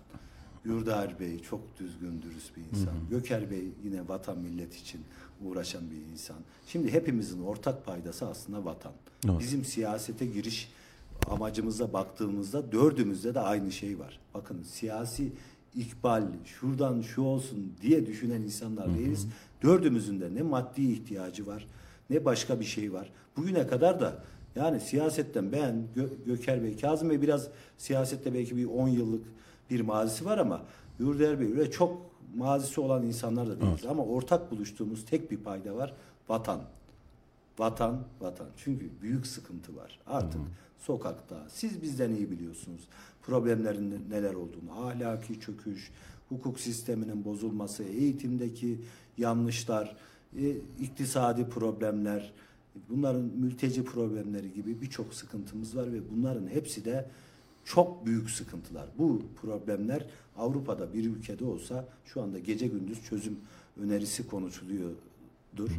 Yurdar Bey çok düzgün, dürüst bir insan. Göker Bey yine vatan millet için uğraşan bir insan. Şimdi hepimizin ortak paydası aslında vatan. Evet. Bizim siyasete giriş amacımıza baktığımızda dördümüzde de aynı şey var. Bakın siyasi ikbal, şuradan şu olsun diye düşünen insanlar değiliz. Dördümüzün de ne maddi ihtiyacı var, ne başka bir şey var. Bugüne kadar da yani siyasetten ben Gö- Göker Bey, Kazım Bey biraz siyasette belki bir 10 yıllık bir mazisi var ama Yurder Bey öyle çok mazisi olan insanlar da değiliz. Ama ortak buluştuğumuz tek bir payda var. Vatan. Vatan, vatan. Çünkü büyük sıkıntı var. Artık sokakta siz bizden iyi biliyorsunuz problemlerin ne- neler olduğunu. Ahlaki çöküş, hukuk sisteminin bozulması, eğitimdeki yanlışlar, e, iktisadi problemler, bunların mülteci problemleri gibi birçok sıkıntımız var ve bunların hepsi de çok büyük sıkıntılar. Bu problemler Avrupa'da bir ülkede olsa şu anda gece gündüz çözüm önerisi konuşuluyordur.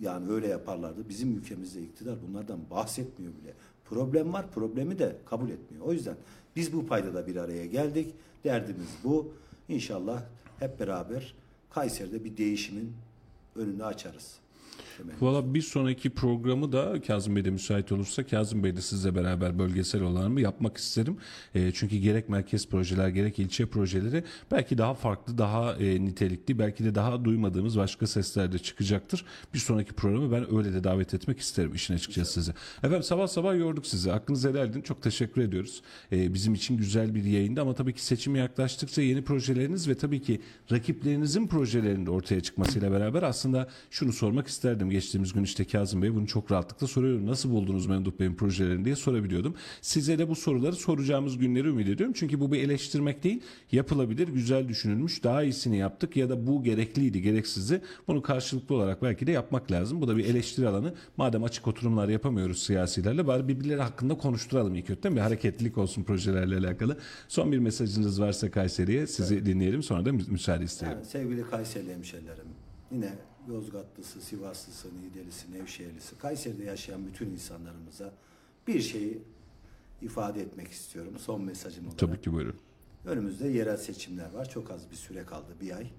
Yani öyle yaparlardı. Bizim ülkemizde iktidar bunlardan bahsetmiyor bile. Problem var, problemi de kabul etmiyor. O yüzden biz bu paydada bir araya geldik. Derdimiz bu. İnşallah hep beraber Kayseri'de bir değişimin önünü açarız. Valla bir sonraki programı da Kazım Bey de müsait olursa Kazım Bey de sizle beraber bölgesel olanı yapmak isterim. E, çünkü gerek merkez projeler gerek ilçe projeleri belki daha farklı, daha e, nitelikli, belki de daha duymadığımız başka sesler de çıkacaktır. Bir sonraki programı ben öyle de davet etmek isterim işin açıkçası sizi. Efendim sabah sabah yorduk sizi. Aklınızı helal edin. Çok teşekkür ediyoruz. E, bizim için güzel bir yayında ama tabii ki seçime yaklaştıkça yeni projeleriniz ve tabii ki rakiplerinizin projelerinin ortaya çıkmasıyla beraber aslında şunu sormak isterdim. Geçtiğimiz gün işte Kazım Bey bunu çok rahatlıkla soruyorum. Nasıl buldunuz Memduh Bey'in projelerini diye sorabiliyordum. Size de bu soruları soracağımız günleri ümit ediyorum. Çünkü bu bir eleştirmek değil. Yapılabilir, güzel düşünülmüş, daha iyisini yaptık ya da bu gerekliydi, gereksizdi. Bunu karşılıklı olarak belki de yapmak lazım. Bu da bir eleştiri alanı. Madem açık oturumlar yapamıyoruz siyasilerle bari birbirleri hakkında konuşturalım ilk kötü. Bir hareketlilik olsun projelerle alakalı. Son bir mesajınız varsa Kayseri'ye sizi dinleyelim sonra da mü- müsaade isterim. Yani sevgili Kayseri hemşerilerim, yine Yozgatlısı, Sivaslısı, Niğdelisi, Nevşehirlisi, Kayseri'de yaşayan bütün insanlarımıza bir şeyi ifade etmek istiyorum. Son mesajım olarak. Tabii ki buyurun. Önümüzde yerel seçimler var. Çok az bir süre kaldı, bir ay.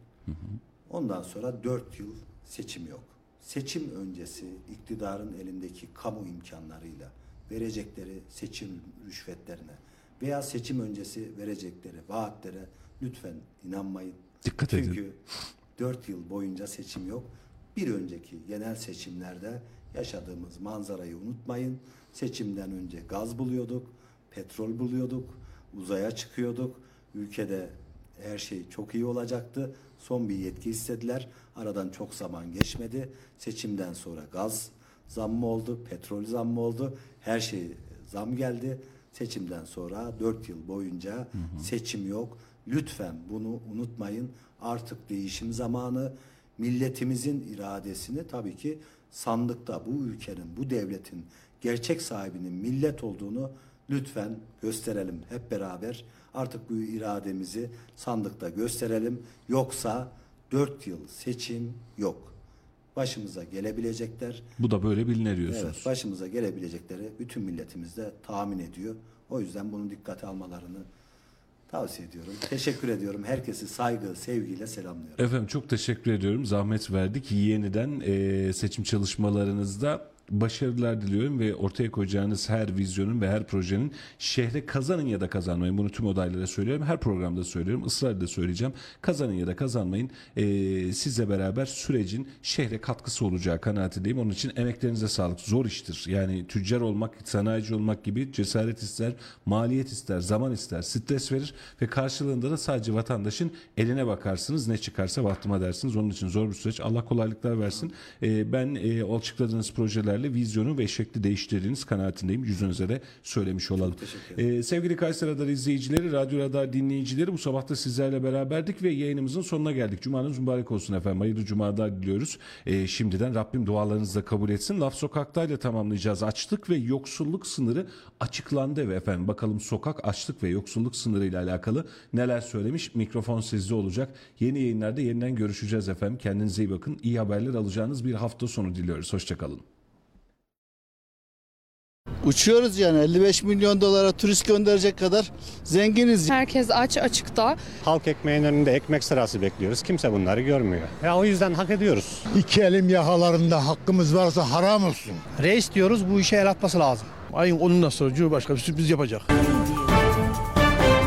Ondan sonra dört yıl seçim yok. Seçim öncesi iktidarın elindeki kamu imkanlarıyla verecekleri seçim rüşvetlerine veya seçim öncesi verecekleri vaatlere lütfen inanmayın. Dikkat edin. Çünkü 4 yıl boyunca seçim yok. Bir önceki genel seçimlerde yaşadığımız manzarayı unutmayın. Seçimden önce gaz buluyorduk, petrol buluyorduk, uzaya çıkıyorduk. Ülkede her şey çok iyi olacaktı. Son bir yetki istediler. Aradan çok zaman geçmedi. Seçimden sonra gaz zammı oldu, petrol zammı oldu. Her şey zam geldi. Seçimden sonra 4 yıl boyunca seçim yok. Lütfen bunu unutmayın. Artık değişim zamanı. Milletimizin iradesini tabii ki sandıkta bu ülkenin, bu devletin gerçek sahibinin millet olduğunu lütfen gösterelim hep beraber. Artık bu irademizi sandıkta gösterelim. Yoksa 4 yıl seçim yok. Başımıza gelebilecekler. Bu da böyle bilinir diyorsunuz. Evet, başımıza gelebilecekleri bütün milletimiz de tahmin ediyor. O yüzden bunu dikkate almalarını tavsiye ediyorum. Teşekkür ediyorum. Herkesi saygı, sevgiyle selamlıyorum. Efendim çok teşekkür ediyorum. Zahmet verdik. Yeniden e, seçim çalışmalarınızda başarılar diliyorum ve ortaya koyacağınız her vizyonun ve her projenin şehre kazanın ya da kazanmayın. Bunu tüm odaylara söylüyorum. Her programda söylüyorum. Israrla söyleyeceğim. Kazanın ya da kazanmayın. E, sizle beraber sürecin şehre katkısı olacağı kanaatindeyim. Onun için emeklerinize sağlık. Zor iştir. Yani tüccar olmak, sanayici olmak gibi cesaret ister, maliyet ister, zaman ister, stres verir ve karşılığında da sadece vatandaşın eline bakarsınız. Ne çıkarsa vaktıma dersiniz. Onun için zor bir süreç. Allah kolaylıklar versin. Ee, ben e, açıkladığınız projelerle vizyonu ve şekli değiştirdiğiniz kanaatindeyim. Yüzünüze de söylemiş olalım. Ee, sevgili Kayseri Radar izleyicileri, Radyo Radar dinleyicileri bu sabah da sizlerle beraberdik ve yayınımızın sonuna geldik. Cumanız mübarek olsun efendim. Hayırlı cumalar diliyoruz. Ee, şimdiden Rabbim dualarınızı da kabul etsin. Laf sokaktayla tamamlayacağız. Açlık ve yoksulluk sınırı açıklandı ve efendim bakalım sokak açlık ve yoksulluk sınırı ile alakalı neler söylemiş. Mikrofon sizde olacak. Yeni yayınlarda yeniden görüşeceğiz efendim. Kendinize iyi bakın. İyi haberler alacağınız bir hafta sonu diliyoruz. Hoşçakalın. Uçuyoruz yani 55 milyon dolara turist gönderecek kadar zenginiz. Herkes aç açıkta. Halk ekmeğin önünde ekmek sırası bekliyoruz. Kimse bunları görmüyor. Ya o yüzden hak ediyoruz. İki elim yakalarında hakkımız varsa haram olsun. Reis diyoruz bu işe el atması lazım. Ayın 10'undan sonra Cumhurbaşkanı bir sürpriz yapacak.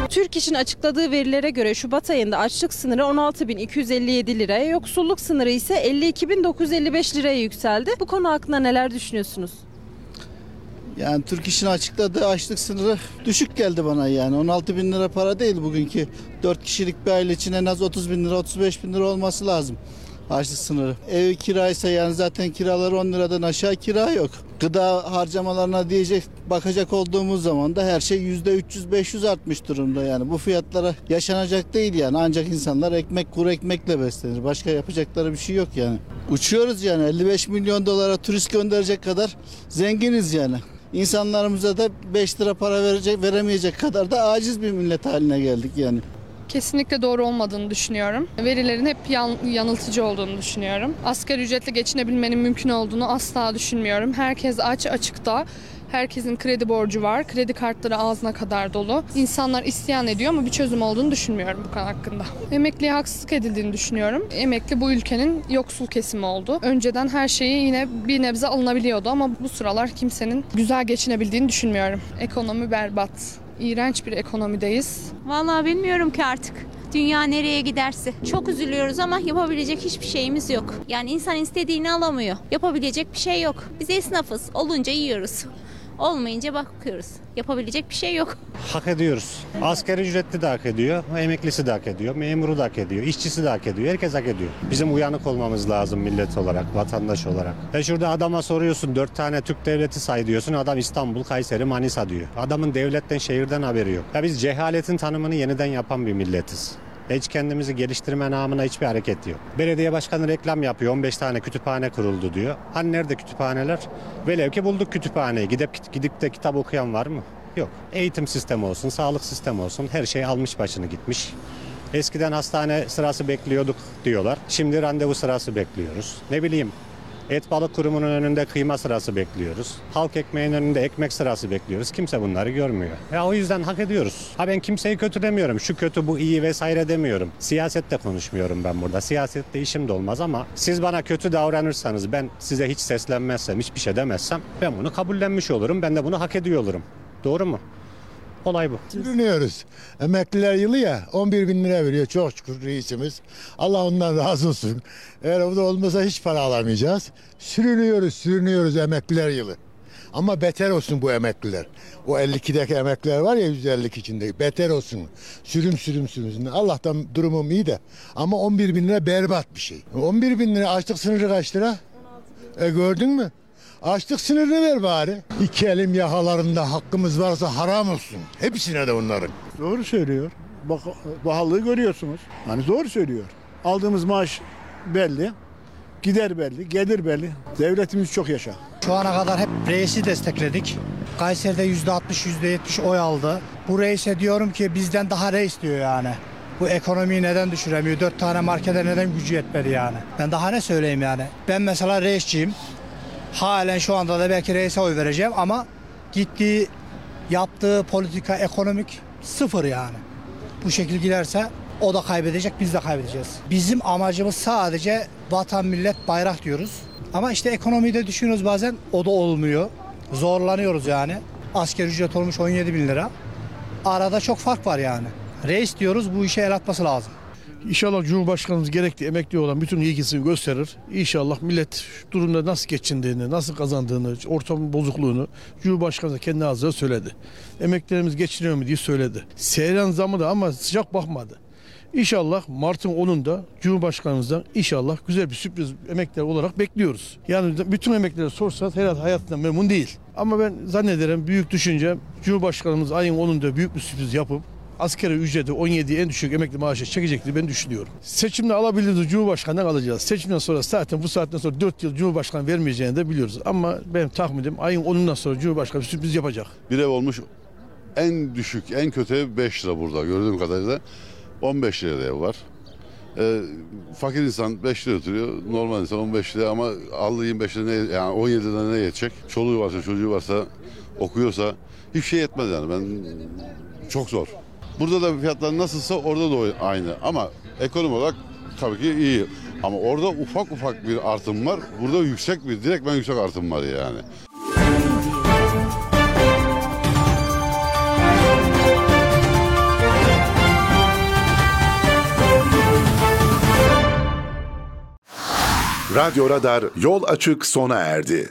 Türk İş'in açıkladığı verilere göre Şubat ayında açlık sınırı 16.257 liraya, yoksulluk sınırı ise 52.955 liraya yükseldi. Bu konu hakkında neler düşünüyorsunuz? Yani Türk İş'in açıkladığı açlık sınırı düşük geldi bana yani. 16 bin lira para değil bugünkü 4 kişilik bir aile için en az 30 bin lira 35 bin lira olması lazım. Açlık sınırı. Ev kiraysa yani zaten kiraları 10 liradan aşağı kira yok. Gıda harcamalarına diyecek bakacak olduğumuz zaman da her şey %300-500 artmış durumda yani. Bu fiyatlara yaşanacak değil yani. Ancak insanlar ekmek kuru ekmekle beslenir. Başka yapacakları bir şey yok yani. Uçuyoruz yani 55 milyon dolara turist gönderecek kadar zenginiz yani. İnsanlarımıza da 5 lira para verecek veremeyecek kadar da aciz bir millet haline geldik yani. Kesinlikle doğru olmadığını düşünüyorum. Verilerin hep yan- yanıltıcı olduğunu düşünüyorum. Asgari ücretle geçinebilmenin mümkün olduğunu asla düşünmüyorum. Herkes aç açıkta. Herkesin kredi borcu var. Kredi kartları ağzına kadar dolu. İnsanlar isyan ediyor ama bir çözüm olduğunu düşünmüyorum bu konu hakkında. Emekliye haksızlık edildiğini düşünüyorum. Emekli bu ülkenin yoksul kesimi oldu. Önceden her şeyi yine bir nebze alınabiliyordu ama bu sıralar kimsenin güzel geçinebildiğini düşünmüyorum. Ekonomi berbat. İğrenç bir ekonomideyiz. Vallahi bilmiyorum ki artık. Dünya nereye giderse. Çok üzülüyoruz ama yapabilecek hiçbir şeyimiz yok. Yani insan istediğini alamıyor. Yapabilecek bir şey yok. Biz esnafız. Olunca yiyoruz. Olmayınca bakıyoruz. Yapabilecek bir şey yok. Hak ediyoruz. Asgari ücretli de hak ediyor, emeklisi de hak ediyor, memuru da hak ediyor, işçisi de hak ediyor. Herkes hak ediyor. Bizim uyanık olmamız lazım millet olarak, vatandaş olarak. E şurada adama soruyorsun dört tane Türk devleti say diyorsun. Adam İstanbul, Kayseri, Manisa diyor. Adamın devletten, şehirden haberi yok. Ya biz cehaletin tanımını yeniden yapan bir milletiz. Hiç kendimizi geliştirme namına hiçbir hareket yok. Belediye başkanı reklam yapıyor. 15 tane kütüphane kuruldu diyor. Hani nerede kütüphaneler? Velev ki bulduk kütüphaneyi. Gidip gidip de kitap okuyan var mı? Yok. Eğitim sistemi olsun, sağlık sistemi olsun her şey almış başını gitmiş. Eskiden hastane sırası bekliyorduk diyorlar. Şimdi randevu sırası bekliyoruz. Ne bileyim Et balık kurumunun önünde kıyma sırası bekliyoruz. Halk ekmeğin önünde ekmek sırası bekliyoruz. Kimse bunları görmüyor. Ya o yüzden hak ediyoruz. Ha ben kimseyi kötü demiyorum. Şu kötü bu iyi vesaire demiyorum. Siyasette konuşmuyorum ben burada. Siyasette işim de olmaz ama siz bana kötü davranırsanız ben size hiç seslenmezsem, hiçbir şey demezsem ben bunu kabullenmiş olurum. Ben de bunu hak ediyor olurum. Doğru mu? Olay bu. Sürünüyoruz. Emekliler yılı ya 11 bin lira veriyor çok şükür reisimiz. Allah ondan razı olsun. Eğer o da olmasa hiç para alamayacağız. Sürünüyoruz sürünüyoruz emekliler yılı. Ama beter olsun bu emekliler. O 52'deki emekliler var ya 152 içinde. Beter olsun. Sürüm sürüm sürüm. Allah'tan durumum iyi de. Ama 11 bin lira berbat bir şey. 11 bin lira açlık sınırı kaç lira? E gördün mü? Açlık sınırını ver bari. İki elim yakalarında hakkımız varsa haram olsun. Hepsine de onların. Doğru söylüyor. Bak, pahalılığı görüyorsunuz. Hani doğru söylüyor. Aldığımız maaş belli. Gider belli, gelir belli. Devletimiz çok yaşa. Şu ana kadar hep reisi destekledik. Kayseri'de %60 %70 oy aldı. Bu reise diyorum ki bizden daha reis diyor yani. Bu ekonomiyi neden düşüremiyor? Dört tane markete neden gücü yetmedi yani? Ben daha ne söyleyeyim yani? Ben mesela reisçiyim. Halen şu anda da belki reise oy vereceğim ama gittiği yaptığı politika ekonomik sıfır yani. Bu şekilde giderse o da kaybedecek biz de kaybedeceğiz. Bizim amacımız sadece vatan millet bayrak diyoruz. Ama işte ekonomiyi de düşünüyoruz bazen o da olmuyor. Zorlanıyoruz yani. Asgari ücret olmuş 17 bin lira. Arada çok fark var yani. Reis diyoruz bu işe el atması lazım. İnşallah Cumhurbaşkanımız gerekli emekli olan bütün ilgisini gösterir. İnşallah millet durumda nasıl geçindiğini, nasıl kazandığını, ortamın bozukluğunu Cumhurbaşkanı kendi ağzıyla söyledi. Emeklilerimiz geçiniyor mu diye söyledi. Seyran zamı da ama sıcak bakmadı. İnşallah Mart'ın 10'unda Cumhurbaşkanımızdan inşallah güzel bir sürpriz emekliler olarak bekliyoruz. Yani bütün emeklilere sorsanız herhalde hayatından memnun değil. Ama ben zannederim büyük düşüncem Cumhurbaşkanımız ayın 10'unda büyük bir sürpriz yapıp askeri ücreti 17 en düşük emekli maaşı çekecektir ben düşünüyorum. Seçimde alabiliriz Cumhurbaşkanı'ndan alacağız. Seçimden sonra zaten bu saatten sonra 4 yıl Cumhurbaşkanı vermeyeceğini de biliyoruz. Ama benim tahminim ayın 10'undan sonra Cumhurbaşkanı sürpriz yapacak. Bir ev olmuş en düşük, en kötü ev 5 lira burada gördüğüm kadarıyla. 15 lira ev var. Ee, fakir insan 5 lira oturuyor. Normal insan 15 lira ama aldığı 25 lira ne, yani 17 lira ne yetecek? Çoluğu varsa çocuğu varsa okuyorsa hiçbir şey yetmez yani. Ben çok zor. Burada da fiyatlar nasılsa orada da aynı ama ekonomi olarak tabii ki iyi. Ama orada ufak ufak bir artım var. Burada yüksek bir, direkt ben yüksek artım var yani. Radyo Radar yol açık sona erdi.